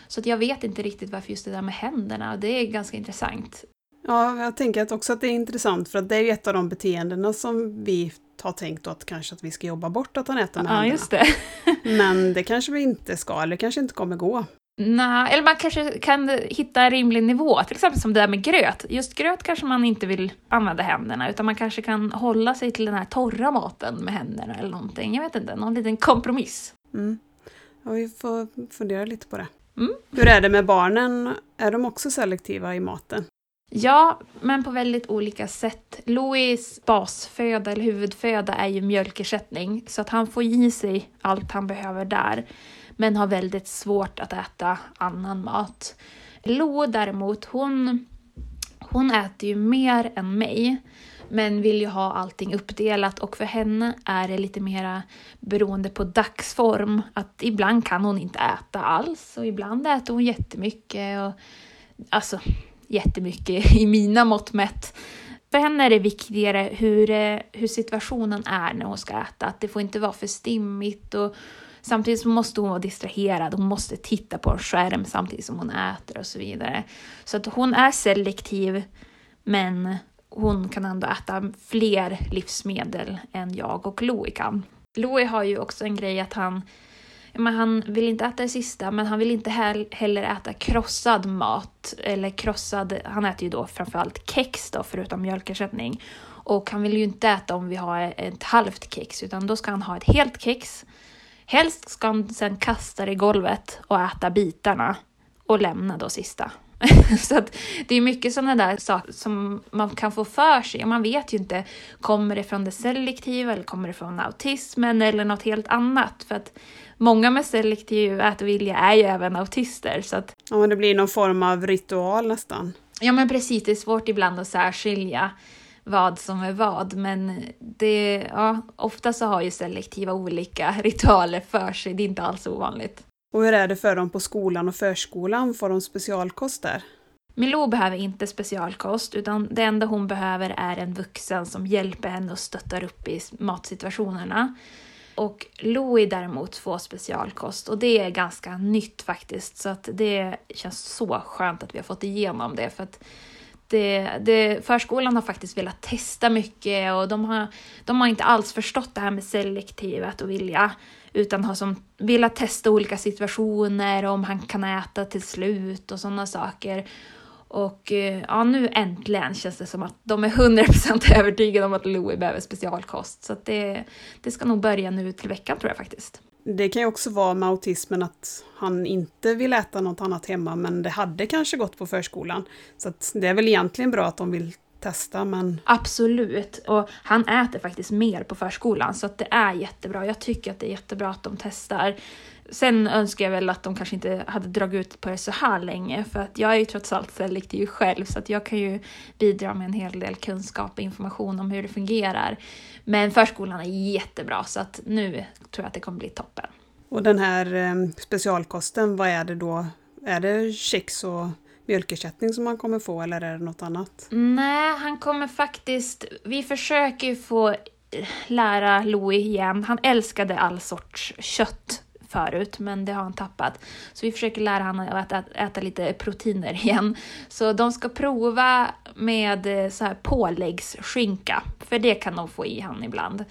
Så att jag vet inte riktigt varför just det där med händerna, det är ganska intressant. Ja, jag tänker att också att det är intressant för att det är ju ett av de beteendena som vi har tänkt att kanske att vi ska jobba bort att han äter med ja, händerna. Just det. Men det kanske vi inte ska, eller kanske inte kommer gå. Nej, eller man kanske kan hitta en rimlig nivå, till exempel som det där med gröt. Just gröt kanske man inte vill använda händerna, utan man kanske kan hålla sig till den här torra maten med händerna eller någonting. Jag vet inte, någon liten kompromiss. Mm. Ja, vi får fundera lite på det. Mm. Hur är det med barnen? Är de också selektiva i maten? Ja, men på väldigt olika sätt. Louis basföda eller huvudföda är ju mjölkersättning, så att han får i sig allt han behöver där, men har väldigt svårt att äta annan mat. Lo däremot, hon, hon äter ju mer än mig men vill ju ha allting uppdelat och för henne är det lite mera beroende på dagsform. Att ibland kan hon inte äta alls och ibland äter hon jättemycket. Och, alltså jättemycket i mina mått mätt. För henne är det viktigare hur, eh, hur situationen är när hon ska äta. Att det får inte vara för stimmigt och samtidigt så måste hon vara distraherad. Hon måste titta på en skärm samtidigt som hon äter och så vidare. Så att hon är selektiv men hon kan ändå äta fler livsmedel än jag och Louie kan. Louie har ju också en grej att han men han vill inte äta det sista, men han vill inte heller äta krossad mat. Eller krossad, han äter ju då framförallt kex då, förutom mjölkersättning. Och han vill ju inte äta om vi har ett halvt kex, utan då ska han ha ett helt kex. Helst ska han sen kasta det i golvet och äta bitarna och lämna då sista. så att det är mycket sådana där saker som man kan få för sig. Man vet ju inte, kommer det från det selektiva eller kommer det från autismen eller något helt annat? För att många med selektiv ätvilja är ju även autister. Så att, ja, men det blir någon form av ritual nästan. Ja men precis, det är svårt ibland att särskilja vad som är vad, men det, ja, ofta så har ju selektiva olika ritualer för sig, det är inte alls ovanligt. Och hur är det för dem på skolan och förskolan? Får de specialkost där? Milou behöver inte specialkost, utan det enda hon behöver är en vuxen som hjälper henne och stöttar upp i matsituationerna. Och Louie däremot får specialkost och det är ganska nytt faktiskt, så att det känns så skönt att vi har fått igenom det. För att det, det, förskolan har faktiskt velat testa mycket och de har, de har inte alls förstått det här med selektivet och vilja utan har som velat testa olika situationer, om han kan äta till slut och sådana saker. Och eh, ja, nu äntligen känns det som att de är 100% övertygade om att Louie behöver specialkost. Så det, det ska nog börja nu till veckan tror jag faktiskt. Det kan ju också vara med autismen att han inte vill äta något annat hemma, men det hade kanske gått på förskolan. Så det är väl egentligen bra att de vill testa men... Absolut, och han äter faktiskt mer på förskolan så att det är jättebra. Jag tycker att det är jättebra att de testar. Sen önskar jag väl att de kanske inte hade dragit ut på det så här länge för att jag är ju trots allt selektiv själv så att jag kan ju bidra med en hel del kunskap och information om hur det fungerar. Men förskolan är jättebra så att nu tror jag att det kommer bli toppen. Och den här eh, specialkosten, vad är det då? Är det kex och mjölkersättning som han kommer få eller är det något annat? Nej, han kommer faktiskt... Vi försöker ju få eh, lära Louis igen. Han älskade all sorts kött förut, men det har han tappat. Så vi försöker lära honom att äta, äta lite proteiner igen. Så de ska prova med eh, så här påläggsskinka, för det kan de få i han ibland.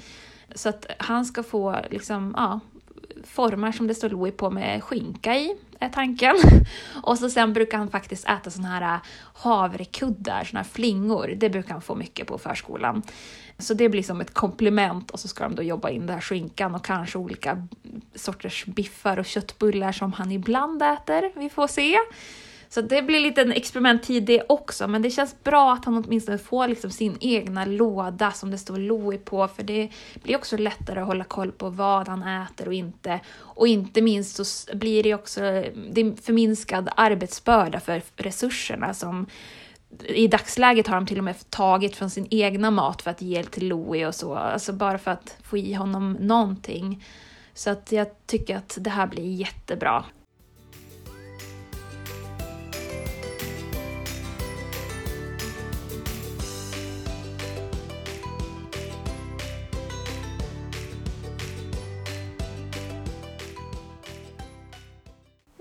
Så att han ska få liksom, ja, formar som det står Louis på med skinka i, är tanken. Och så sen brukar han faktiskt äta såna här äh, havrekuddar, såna här flingor. Det brukar han få mycket på förskolan. Så det blir som ett komplement och så ska de då jobba in den här skinkan och kanske olika sorters biffar och köttbullar som han ibland äter. Vi får se. Så det blir lite en experimenttid det också, men det känns bra att han åtminstone får liksom sin egna låda som det står Louie på, för det blir också lättare att hålla koll på vad han äter och inte. Och inte minst så blir det också det förminskad arbetsbörda för resurserna som i dagsläget har de till och med tagit från sin egna mat för att ge till Louie och så, alltså bara för att få i honom någonting. Så att jag tycker att det här blir jättebra.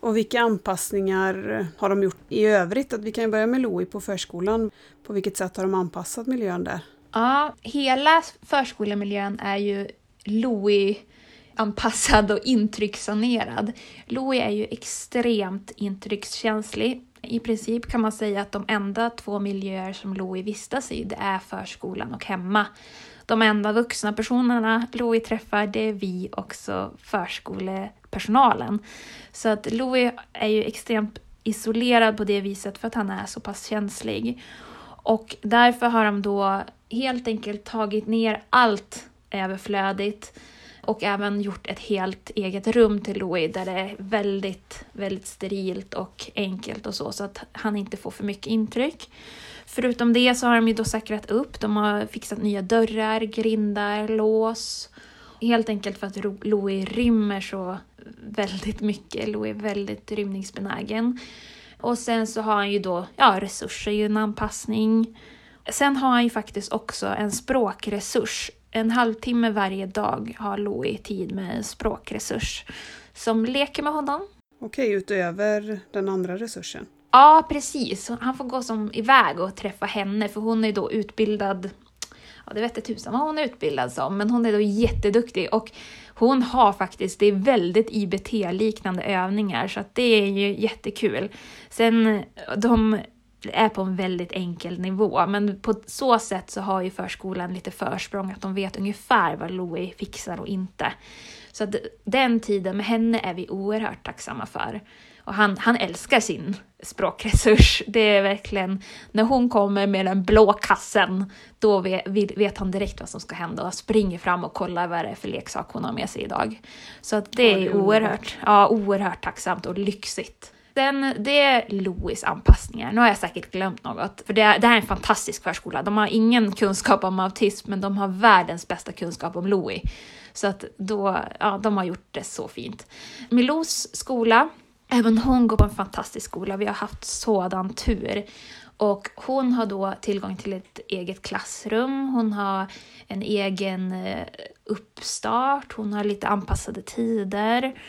Och vilka anpassningar har de gjort i övrigt? Att vi kan börja med Louie på förskolan. På vilket sätt har de anpassat miljön där? Ja, hela förskolemiljön är ju Louie anpassad och intryckssanerad. Louie är ju extremt intryckskänslig. I princip kan man säga att de enda två miljöer som Louie vistas i, det är förskolan och hemma. De enda vuxna personerna Louie träffar, det är vi också personalen. Så att Louis är ju extremt isolerad på det viset för att han är så pass känslig. Och därför har de då helt enkelt tagit ner allt överflödigt. Och även gjort ett helt eget rum till Louis där det är väldigt, väldigt sterilt och enkelt och så, så att han inte får för mycket intryck. Förutom det så har de ju då säkrat upp, de har fixat nya dörrar, grindar, lås. Helt enkelt för att Louis rymmer så väldigt mycket. Louis är väldigt rymningsbenägen. Och sen så har han ju då ja, resurser i en anpassning. Sen har han ju faktiskt också en språkresurs. En halvtimme varje dag har Louis tid med en språkresurs som leker med honom. Okej, utöver den andra resursen? Ja, precis. Han får gå som iväg och träffa henne för hon är då utbildad ja det vete tusan vad hon är utbildad som, men hon är då jätteduktig och hon har faktiskt, det är väldigt IBT-liknande övningar så att det är ju jättekul. Sen, de är på en väldigt enkel nivå, men på så sätt så har ju förskolan lite försprång att de vet ungefär vad Louie fixar och inte. Så att den tiden med henne är vi oerhört tacksamma för. Och han, han älskar sin språkresurs. Det är verkligen, när hon kommer med den blå kassen, då vet, vet han direkt vad som ska hända och springer fram och kollar vad det är för leksak hon har med sig idag. Så att det är oerhört, ja, oerhört tacksamt och lyxigt. Den, det är Louis anpassningar. Nu har jag säkert glömt något, för det, är, det här är en fantastisk förskola. De har ingen kunskap om autism, men de har världens bästa kunskap om Louis. Så att då, ja, de har gjort det så fint. Milous skola Även hon går på en fantastisk skola. Vi har haft sådan tur. Och hon har då tillgång till ett eget klassrum, hon har en egen eh, uppstart, hon har lite anpassade tider,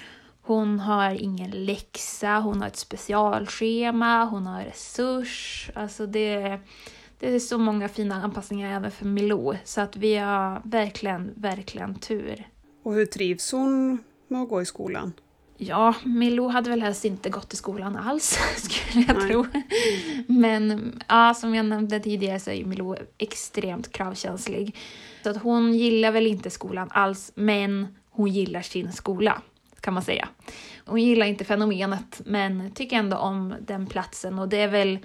hon har ingen läxa, hon har ett specialschema, hon har resurs. Alltså det, det är så många fina anpassningar även för Milou, så att vi har verkligen, verkligen tur. Och hur trivs hon med att gå i skolan? Ja, Milou hade väl helst inte gått i skolan alls, skulle jag Nej. tro. Men ja, som jag nämnde tidigare så är ju Milou extremt kravkänslig. Så att hon gillar väl inte skolan alls, men hon gillar sin skola, kan man säga. Hon gillar inte fenomenet, men tycker ändå om den platsen och det är väl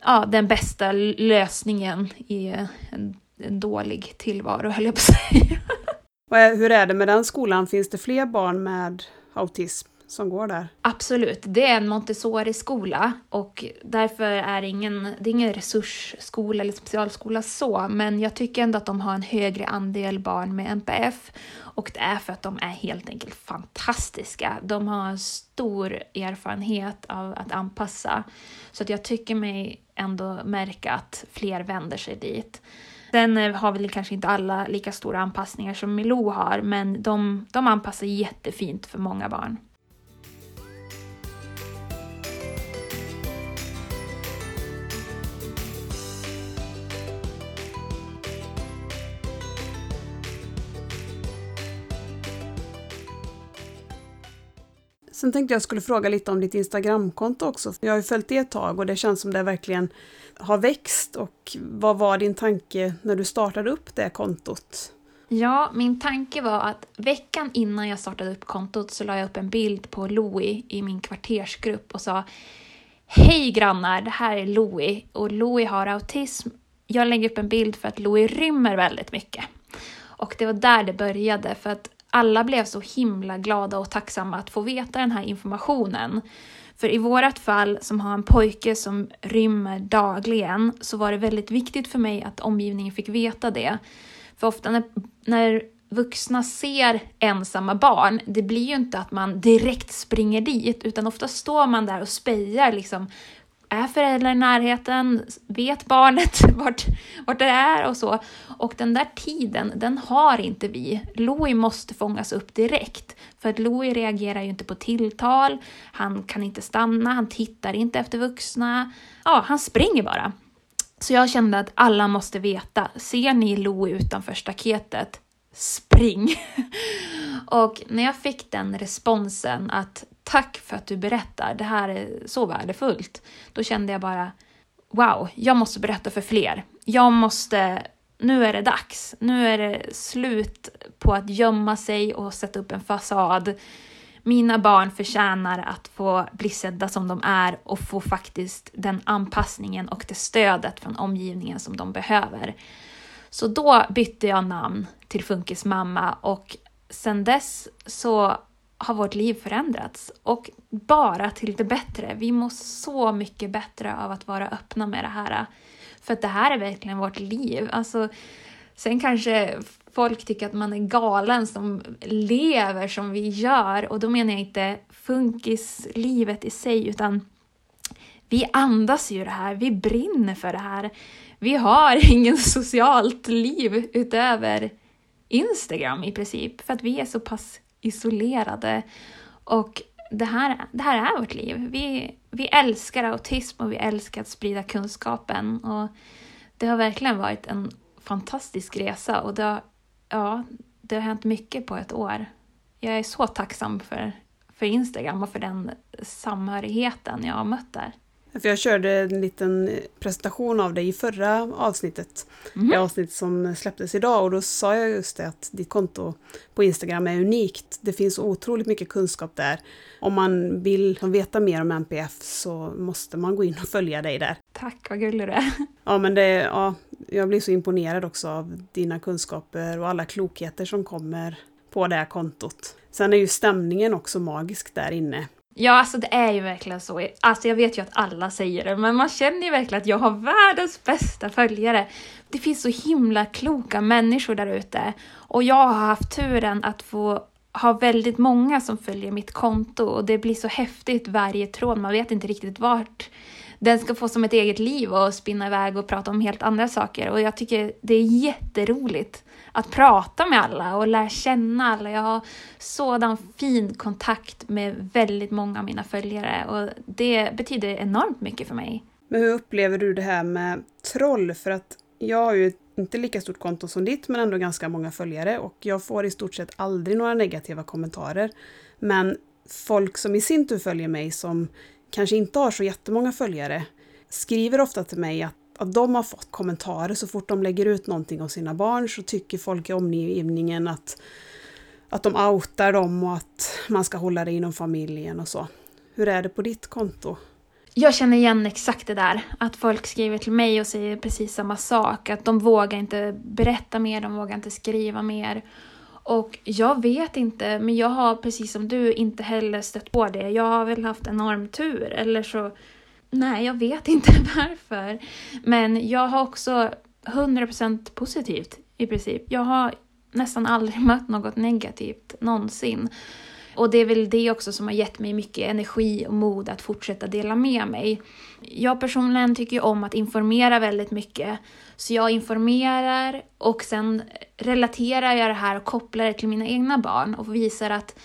ja, den bästa lösningen i en, en dålig tillvaro, höll jag på att säga. Hur är det med den skolan? Finns det fler barn med autism som går där? Absolut, det är en Montessori-skola och därför är det ingen, det är ingen resursskola eller specialskola så, men jag tycker ändå att de har en högre andel barn med NPF och det är för att de är helt enkelt fantastiska. De har stor erfarenhet av att anpassa så att jag tycker mig ändå märka att fler vänder sig dit. Sen eh, har väl kanske inte alla lika stora anpassningar som Milou har, men de, de anpassar jättefint för många barn. Sen tänkte jag skulle fråga lite om ditt Instagramkonto också. Jag har ju följt det ett tag och det känns som det verkligen har växt. Och vad var din tanke när du startade upp det kontot? Ja, min tanke var att veckan innan jag startade upp kontot så la jag upp en bild på Louie i min kvartersgrupp och sa Hej grannar, det här är Louie och Louie har autism. Jag lägger upp en bild för att Louie rymmer väldigt mycket. Och det var där det började, för att alla blev så himla glada och tacksamma att få veta den här informationen. För i vårt fall, som har en pojke som rymmer dagligen, så var det väldigt viktigt för mig att omgivningen fick veta det. För ofta när, när vuxna ser ensamma barn, det blir ju inte att man direkt springer dit, utan ofta står man där och spejar liksom är föräldrar i närheten? Vet barnet vart, vart det är och så? Och den där tiden, den har inte vi. Louie måste fångas upp direkt. För att Louie reagerar ju inte på tilltal, han kan inte stanna, han tittar inte efter vuxna. Ja, han springer bara. Så jag kände att alla måste veta, ser ni Louie utanför staketet, spring! och när jag fick den responsen att tack för att du berättar, det här är så värdefullt. Då kände jag bara, wow, jag måste berätta för fler. Jag måste, nu är det dags. Nu är det slut på att gömma sig och sätta upp en fasad. Mina barn förtjänar att få bli sedda som de är och få faktiskt den anpassningen och det stödet från omgivningen som de behöver. Så då bytte jag namn till Funkis mamma och sen dess så har vårt liv förändrats och bara till det bättre. Vi mår så mycket bättre av att vara öppna med det här. För att det här är verkligen vårt liv. Alltså, sen kanske folk tycker att man är galen som lever som vi gör och då menar jag inte funkislivet i sig utan vi andas ju det här, vi brinner för det här. Vi har ingen socialt liv utöver Instagram i princip för att vi är så pass isolerade. Och det här, det här är vårt liv. Vi, vi älskar autism och vi älskar att sprida kunskapen. Och det har verkligen varit en fantastisk resa och det har, ja, det har hänt mycket på ett år. Jag är så tacksam för, för Instagram och för den samhörigheten jag har mött där. För jag körde en liten presentation av dig i förra avsnittet. Mm. Det avsnitt som släpptes idag och då sa jag just det att ditt konto på Instagram är unikt. Det finns otroligt mycket kunskap där. Om man vill veta mer om NPF så måste man gå in och följa dig där. Tack, vad gullig du är. Ja, men det, ja, jag blir så imponerad också av dina kunskaper och alla klokheter som kommer på det här kontot. Sen är ju stämningen också magisk där inne. Ja, alltså det är ju verkligen så. Alltså jag vet ju att alla säger det, men man känner ju verkligen att jag har världens bästa följare. Det finns så himla kloka människor där ute och jag har haft turen att få ha väldigt många som följer mitt konto och det blir så häftigt varje tråd. Man vet inte riktigt vart den ska få som ett eget liv och spinna iväg och prata om helt andra saker. Och jag tycker det är jätteroligt att prata med alla och lära känna alla. Jag har sådan fin kontakt med väldigt många av mina följare och det betyder enormt mycket för mig. Men hur upplever du det här med troll? För att jag har ju inte lika stort konto som ditt men ändå ganska många följare och jag får i stort sett aldrig några negativa kommentarer. Men folk som i sin tur följer mig som kanske inte har så jättemånga följare skriver ofta till mig att att de har fått kommentarer så fort de lägger ut någonting om sina barn så tycker folk i omgivningen att, att de outar dem och att man ska hålla det inom familjen och så. Hur är det på ditt konto? Jag känner igen exakt det där, att folk skriver till mig och säger precis samma sak, att de vågar inte berätta mer, de vågar inte skriva mer. Och jag vet inte, men jag har precis som du inte heller stött på det. Jag har väl haft enorm tur, eller så Nej, jag vet inte varför. Men jag har också 100% positivt i princip. Jag har nästan aldrig mött något negativt någonsin. Och det är väl det också som har gett mig mycket energi och mod att fortsätta dela med mig. Jag personligen tycker ju om att informera väldigt mycket. Så jag informerar och sen relaterar jag det här och kopplar det till mina egna barn och visar att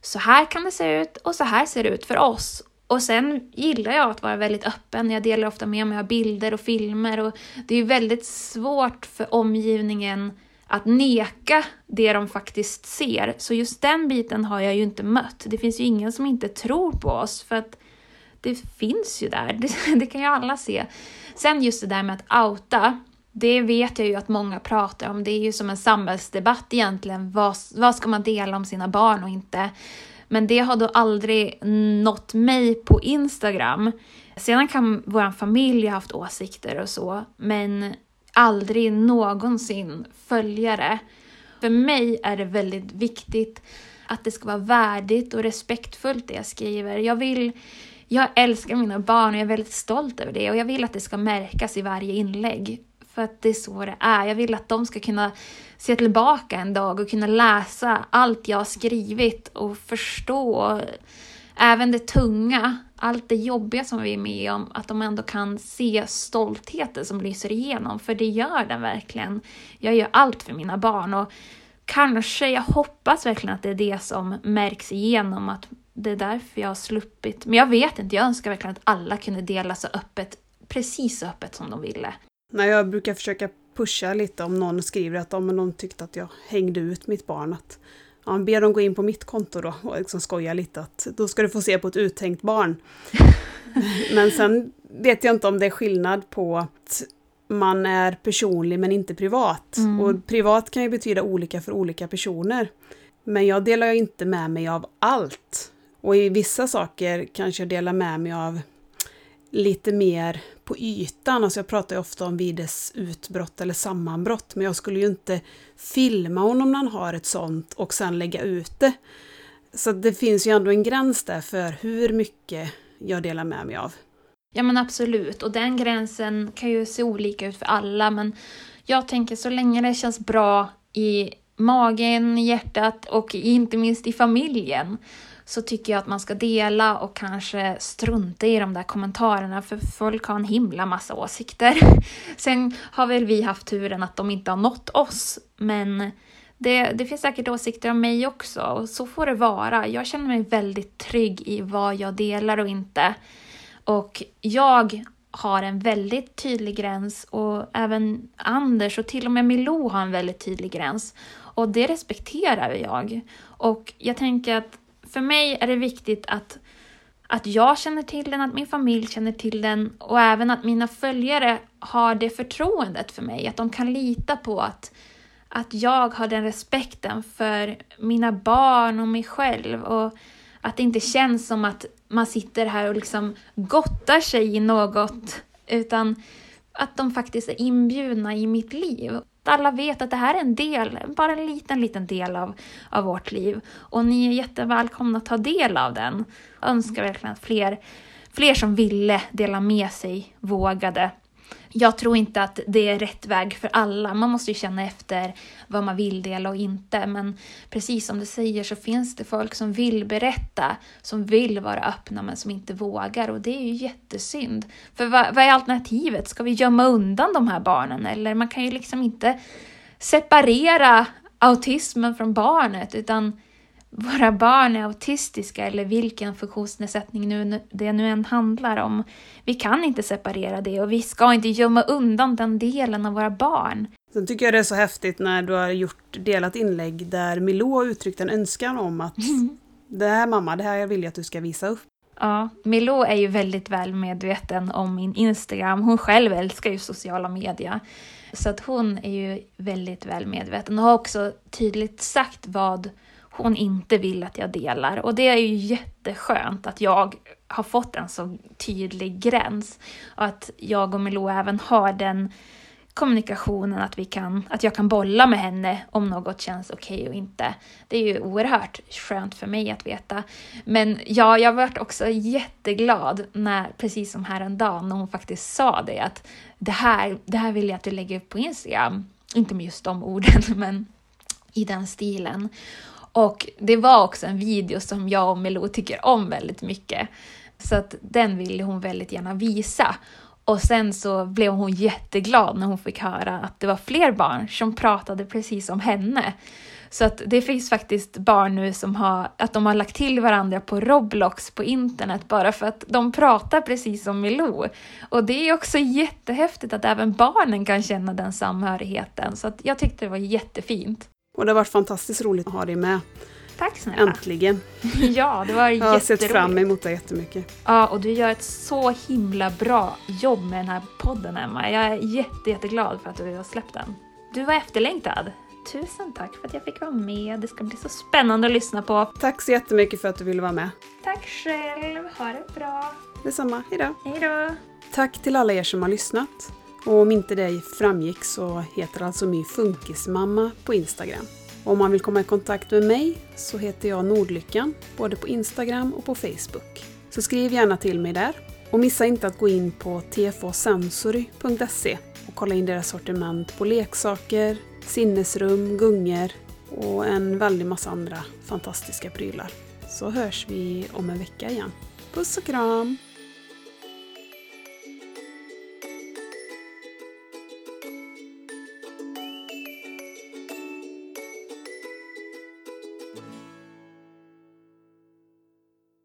så här kan det se ut och så här ser det ut för oss. Och sen gillar jag att vara väldigt öppen. Jag delar ofta med mig av bilder och filmer och det är väldigt svårt för omgivningen att neka det de faktiskt ser. Så just den biten har jag ju inte mött. Det finns ju ingen som inte tror på oss för att det finns ju där. Det, det kan ju alla se. Sen just det där med att outa. Det vet jag ju att många pratar om. Det är ju som en samhällsdebatt egentligen. Vad, vad ska man dela om sina barn och inte? Men det har då aldrig nått mig på Instagram. Sedan kan vår familj ha haft åsikter och så, men aldrig någonsin följare. För mig är det väldigt viktigt att det ska vara värdigt och respektfullt det jag skriver. Jag vill jag älskar mina barn och jag är väldigt stolt över det och jag vill att det ska märkas i varje inlägg. För att det är så det är. Jag vill att de ska kunna se tillbaka en dag och kunna läsa allt jag har skrivit och förstå även det tunga, allt det jobbiga som vi är med om, att de ändå kan se stoltheten som lyser igenom, för det gör den verkligen. Jag gör allt för mina barn och kanske, jag hoppas verkligen att det är det som märks igenom, att det är därför jag har sluppit. Men jag vet inte, jag önskar verkligen att alla kunde dela så öppet, precis så öppet som de ville. Nej, jag brukar försöka pusha lite om någon skriver att om någon tyckte att jag hängde ut mitt barn. Att, ja, be dem gå in på mitt konto då och liksom skoja lite att då ska du få se på ett uttänkt barn. men sen vet jag inte om det är skillnad på att man är personlig men inte privat. Mm. Och privat kan ju betyda olika för olika personer. Men jag delar ju inte med mig av allt. Och i vissa saker kanske jag delar med mig av lite mer på ytan. Alltså jag pratar ju ofta om Vides utbrott eller sammanbrott, men jag skulle ju inte filma honom när han har ett sånt och sen lägga ut det. Så det finns ju ändå en gräns där för hur mycket jag delar med mig av. Ja men absolut, och den gränsen kan ju se olika ut för alla, men jag tänker så länge det känns bra i magen, hjärtat och inte minst i familjen så tycker jag att man ska dela och kanske strunta i de där kommentarerna för folk har en himla massa åsikter. Sen har väl vi haft turen att de inte har nått oss, men det, det finns säkert åsikter om mig också och så får det vara. Jag känner mig väldigt trygg i vad jag delar och inte. Och jag har en väldigt tydlig gräns och även Anders och till och med Milou har en väldigt tydlig gräns. Och det respekterar jag. Och jag tänker att för mig är det viktigt att, att jag känner till den, att min familj känner till den och även att mina följare har det förtroendet för mig, att de kan lita på att, att jag har den respekten för mina barn och mig själv och att det inte känns som att man sitter här och liksom gottar sig i något utan att de faktiskt är inbjudna i mitt liv alla vet att det här är en del, bara en liten, liten del av, av vårt liv. Och ni är jättevälkomna att ta del av den. Jag önskar verkligen att fler, fler som ville dela med sig vågade jag tror inte att det är rätt väg för alla. Man måste ju känna efter vad man vill dela och inte. Men precis som du säger så finns det folk som vill berätta, som vill vara öppna men som inte vågar. Och det är ju jättesynd. För vad, vad är alternativet? Ska vi gömma undan de här barnen? Eller man kan ju liksom inte separera autismen från barnet utan våra barn är autistiska eller vilken funktionsnedsättning nu, det nu än handlar om. Vi kan inte separera det och vi ska inte gömma undan den delen av våra barn. Sen tycker jag det är så häftigt när du har gjort delat inlägg där har uttryckt en önskan om att mm. det här mamma, det här vill jag att du ska visa upp. Ja, Milou är ju väldigt väl medveten om min Instagram. Hon själv älskar ju sociala medier. Så att hon är ju väldigt väl medveten och har också tydligt sagt vad hon inte vill att jag delar. Och det är ju jätteskönt att jag har fått en så tydlig gräns. Och att jag och Milou även har den kommunikationen, att, vi kan, att jag kan bolla med henne om något känns okej okay och inte. Det är ju oerhört skönt för mig att veta. Men ja, jag varit också jätteglad när, precis som häromdagen, när hon faktiskt sa det att det här, det här vill jag att du lägger upp på Instagram. Inte med just de orden, men i den stilen. Och det var också en video som jag och Melo tycker om väldigt mycket. Så att den ville hon väldigt gärna visa. Och sen så blev hon jätteglad när hon fick höra att det var fler barn som pratade precis som henne. Så att det finns faktiskt barn nu som har, att de har lagt till varandra på Roblox på internet bara för att de pratar precis som Milou. Och det är också jättehäftigt att även barnen kan känna den samhörigheten. Så att jag tyckte det var jättefint. Och det har varit fantastiskt roligt att ha dig med. Tack snälla! Äntligen! ja, det var jätteroligt. Jag har sett fram emot det jättemycket. Ja, och du gör ett så himla bra jobb med den här podden Emma. Jag är jätte, jätteglad för att du har släppt den. Du var efterlängtad. Tusen tack för att jag fick vara med. Det ska bli så spännande att lyssna på. Tack så jättemycket för att du ville vara med. Tack själv. Ha det bra. Detsamma. Hejdå. Hejdå. Tack till alla er som har lyssnat. Och om inte det framgick så heter alltså My Funkismamma på Instagram. Och om man vill komma i kontakt med mig så heter jag Nordlyckan, både på Instagram och på Facebook. Så skriv gärna till mig där. Och missa inte att gå in på tfosensory.se och kolla in deras sortiment på leksaker, sinnesrum, gungor och en väldig massa andra fantastiska prylar. Så hörs vi om en vecka igen. Puss och kram!